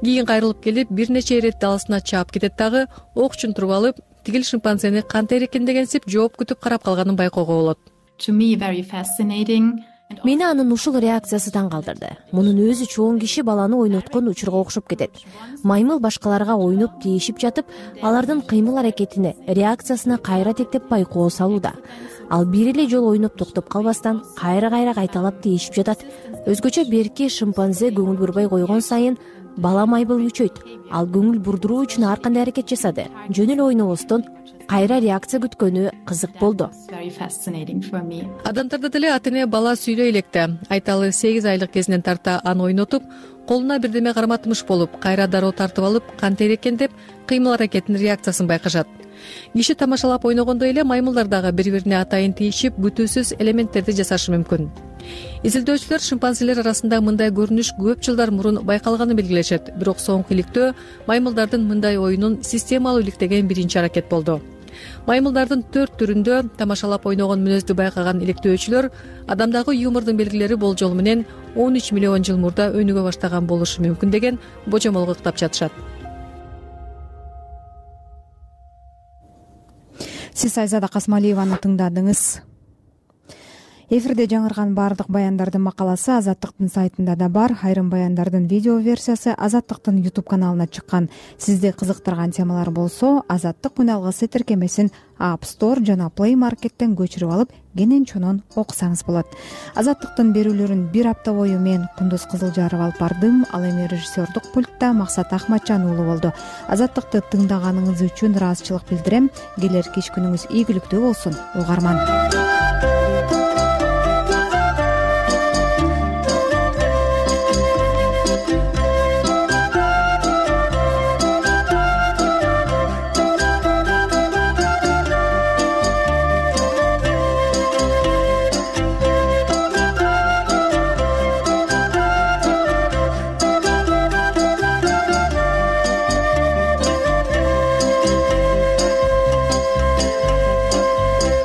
Кийин кайрылып келип бир нече ирет даалысына чаап кетет дагы ок учун туруп алып тигил шимпанзени кантип эрекендегенсип жооп күтүп карап калганын байкоого болот мени анын ушул реакциясы таң калтырды мунун өзү чоң киши баланы ойноткон учурга окшоп кетет. Маймыл башкаларга ойноп тийишип жатып алардын кыймыл аракетине реакциясына кайра тектеп байкоо салууда. Ал бир эле жолу ойноп токтоп калбастан кайра кайра кайталап тийишип жатат. Өзгөчө берки шимпанзе көңүл бурбай койгон сайын бала маймыл күчөйт ал көңүл бурдуруу үчүн ар кандай аракет жасады? Жөн эле ойнобостон кайра реакция күткөнү кызык болду. Адамдарда деле ата эне бала сүйлөй электе айталы сегиз айлык кезинен тарта аны ойнотуп колуна бирдеме карматмыш болуп кайра дароо тартып алып кантип эрекендеп кыймыл аракетинин реакциясын байкашат киши тамашалап ойногондой эле маймылдар дагы бири бирине атайын тийишип күтүүсүз элементтерди жасашы мүмкүн. Изилдөөчүлөр шимпанзелер арасында мындай көрүнүш көп жылдар мурун байкалганын белгилешет. Бирок соңку иликтөө маймылдардын мындай оюнун системалуу иликтеген биринчи аракет болду. Маймылдардын төрт түрүндө тамашалап ойногон мүнөздү байкаган иликтөөчүлөр адамдагы юмордун белгилери болжолу менен он үч миллион жыл мурда өнүгө баштаган болушу мүмкүн деген божомолго кытапчатышат сиз айзада касмалиеваны тыңдадыңыз эфирде жаңырган баардык баяндардын макаласы азаттыктын сайтында да бар. Айрым баяндардын видео версиясы азаттыктын ютуб каналына чыккан. Сизди кызыктырган темалар болсо азаттык үн алгысы тиркемесин app store жана play markеттен көчүрүп алып кенен чонон окусаңыз болот. Азаттыктын берүүлөрүн бир апта бою мен кундуз кызылжаров алып бардым. Ал эми режиссердук пультта максат ахматжан уулу болду. Азаттыкты тыңдаганыңыз үчүн ыраазычылык билдирем. Келер кич күнүңүз ийгиликтүү болсун угарман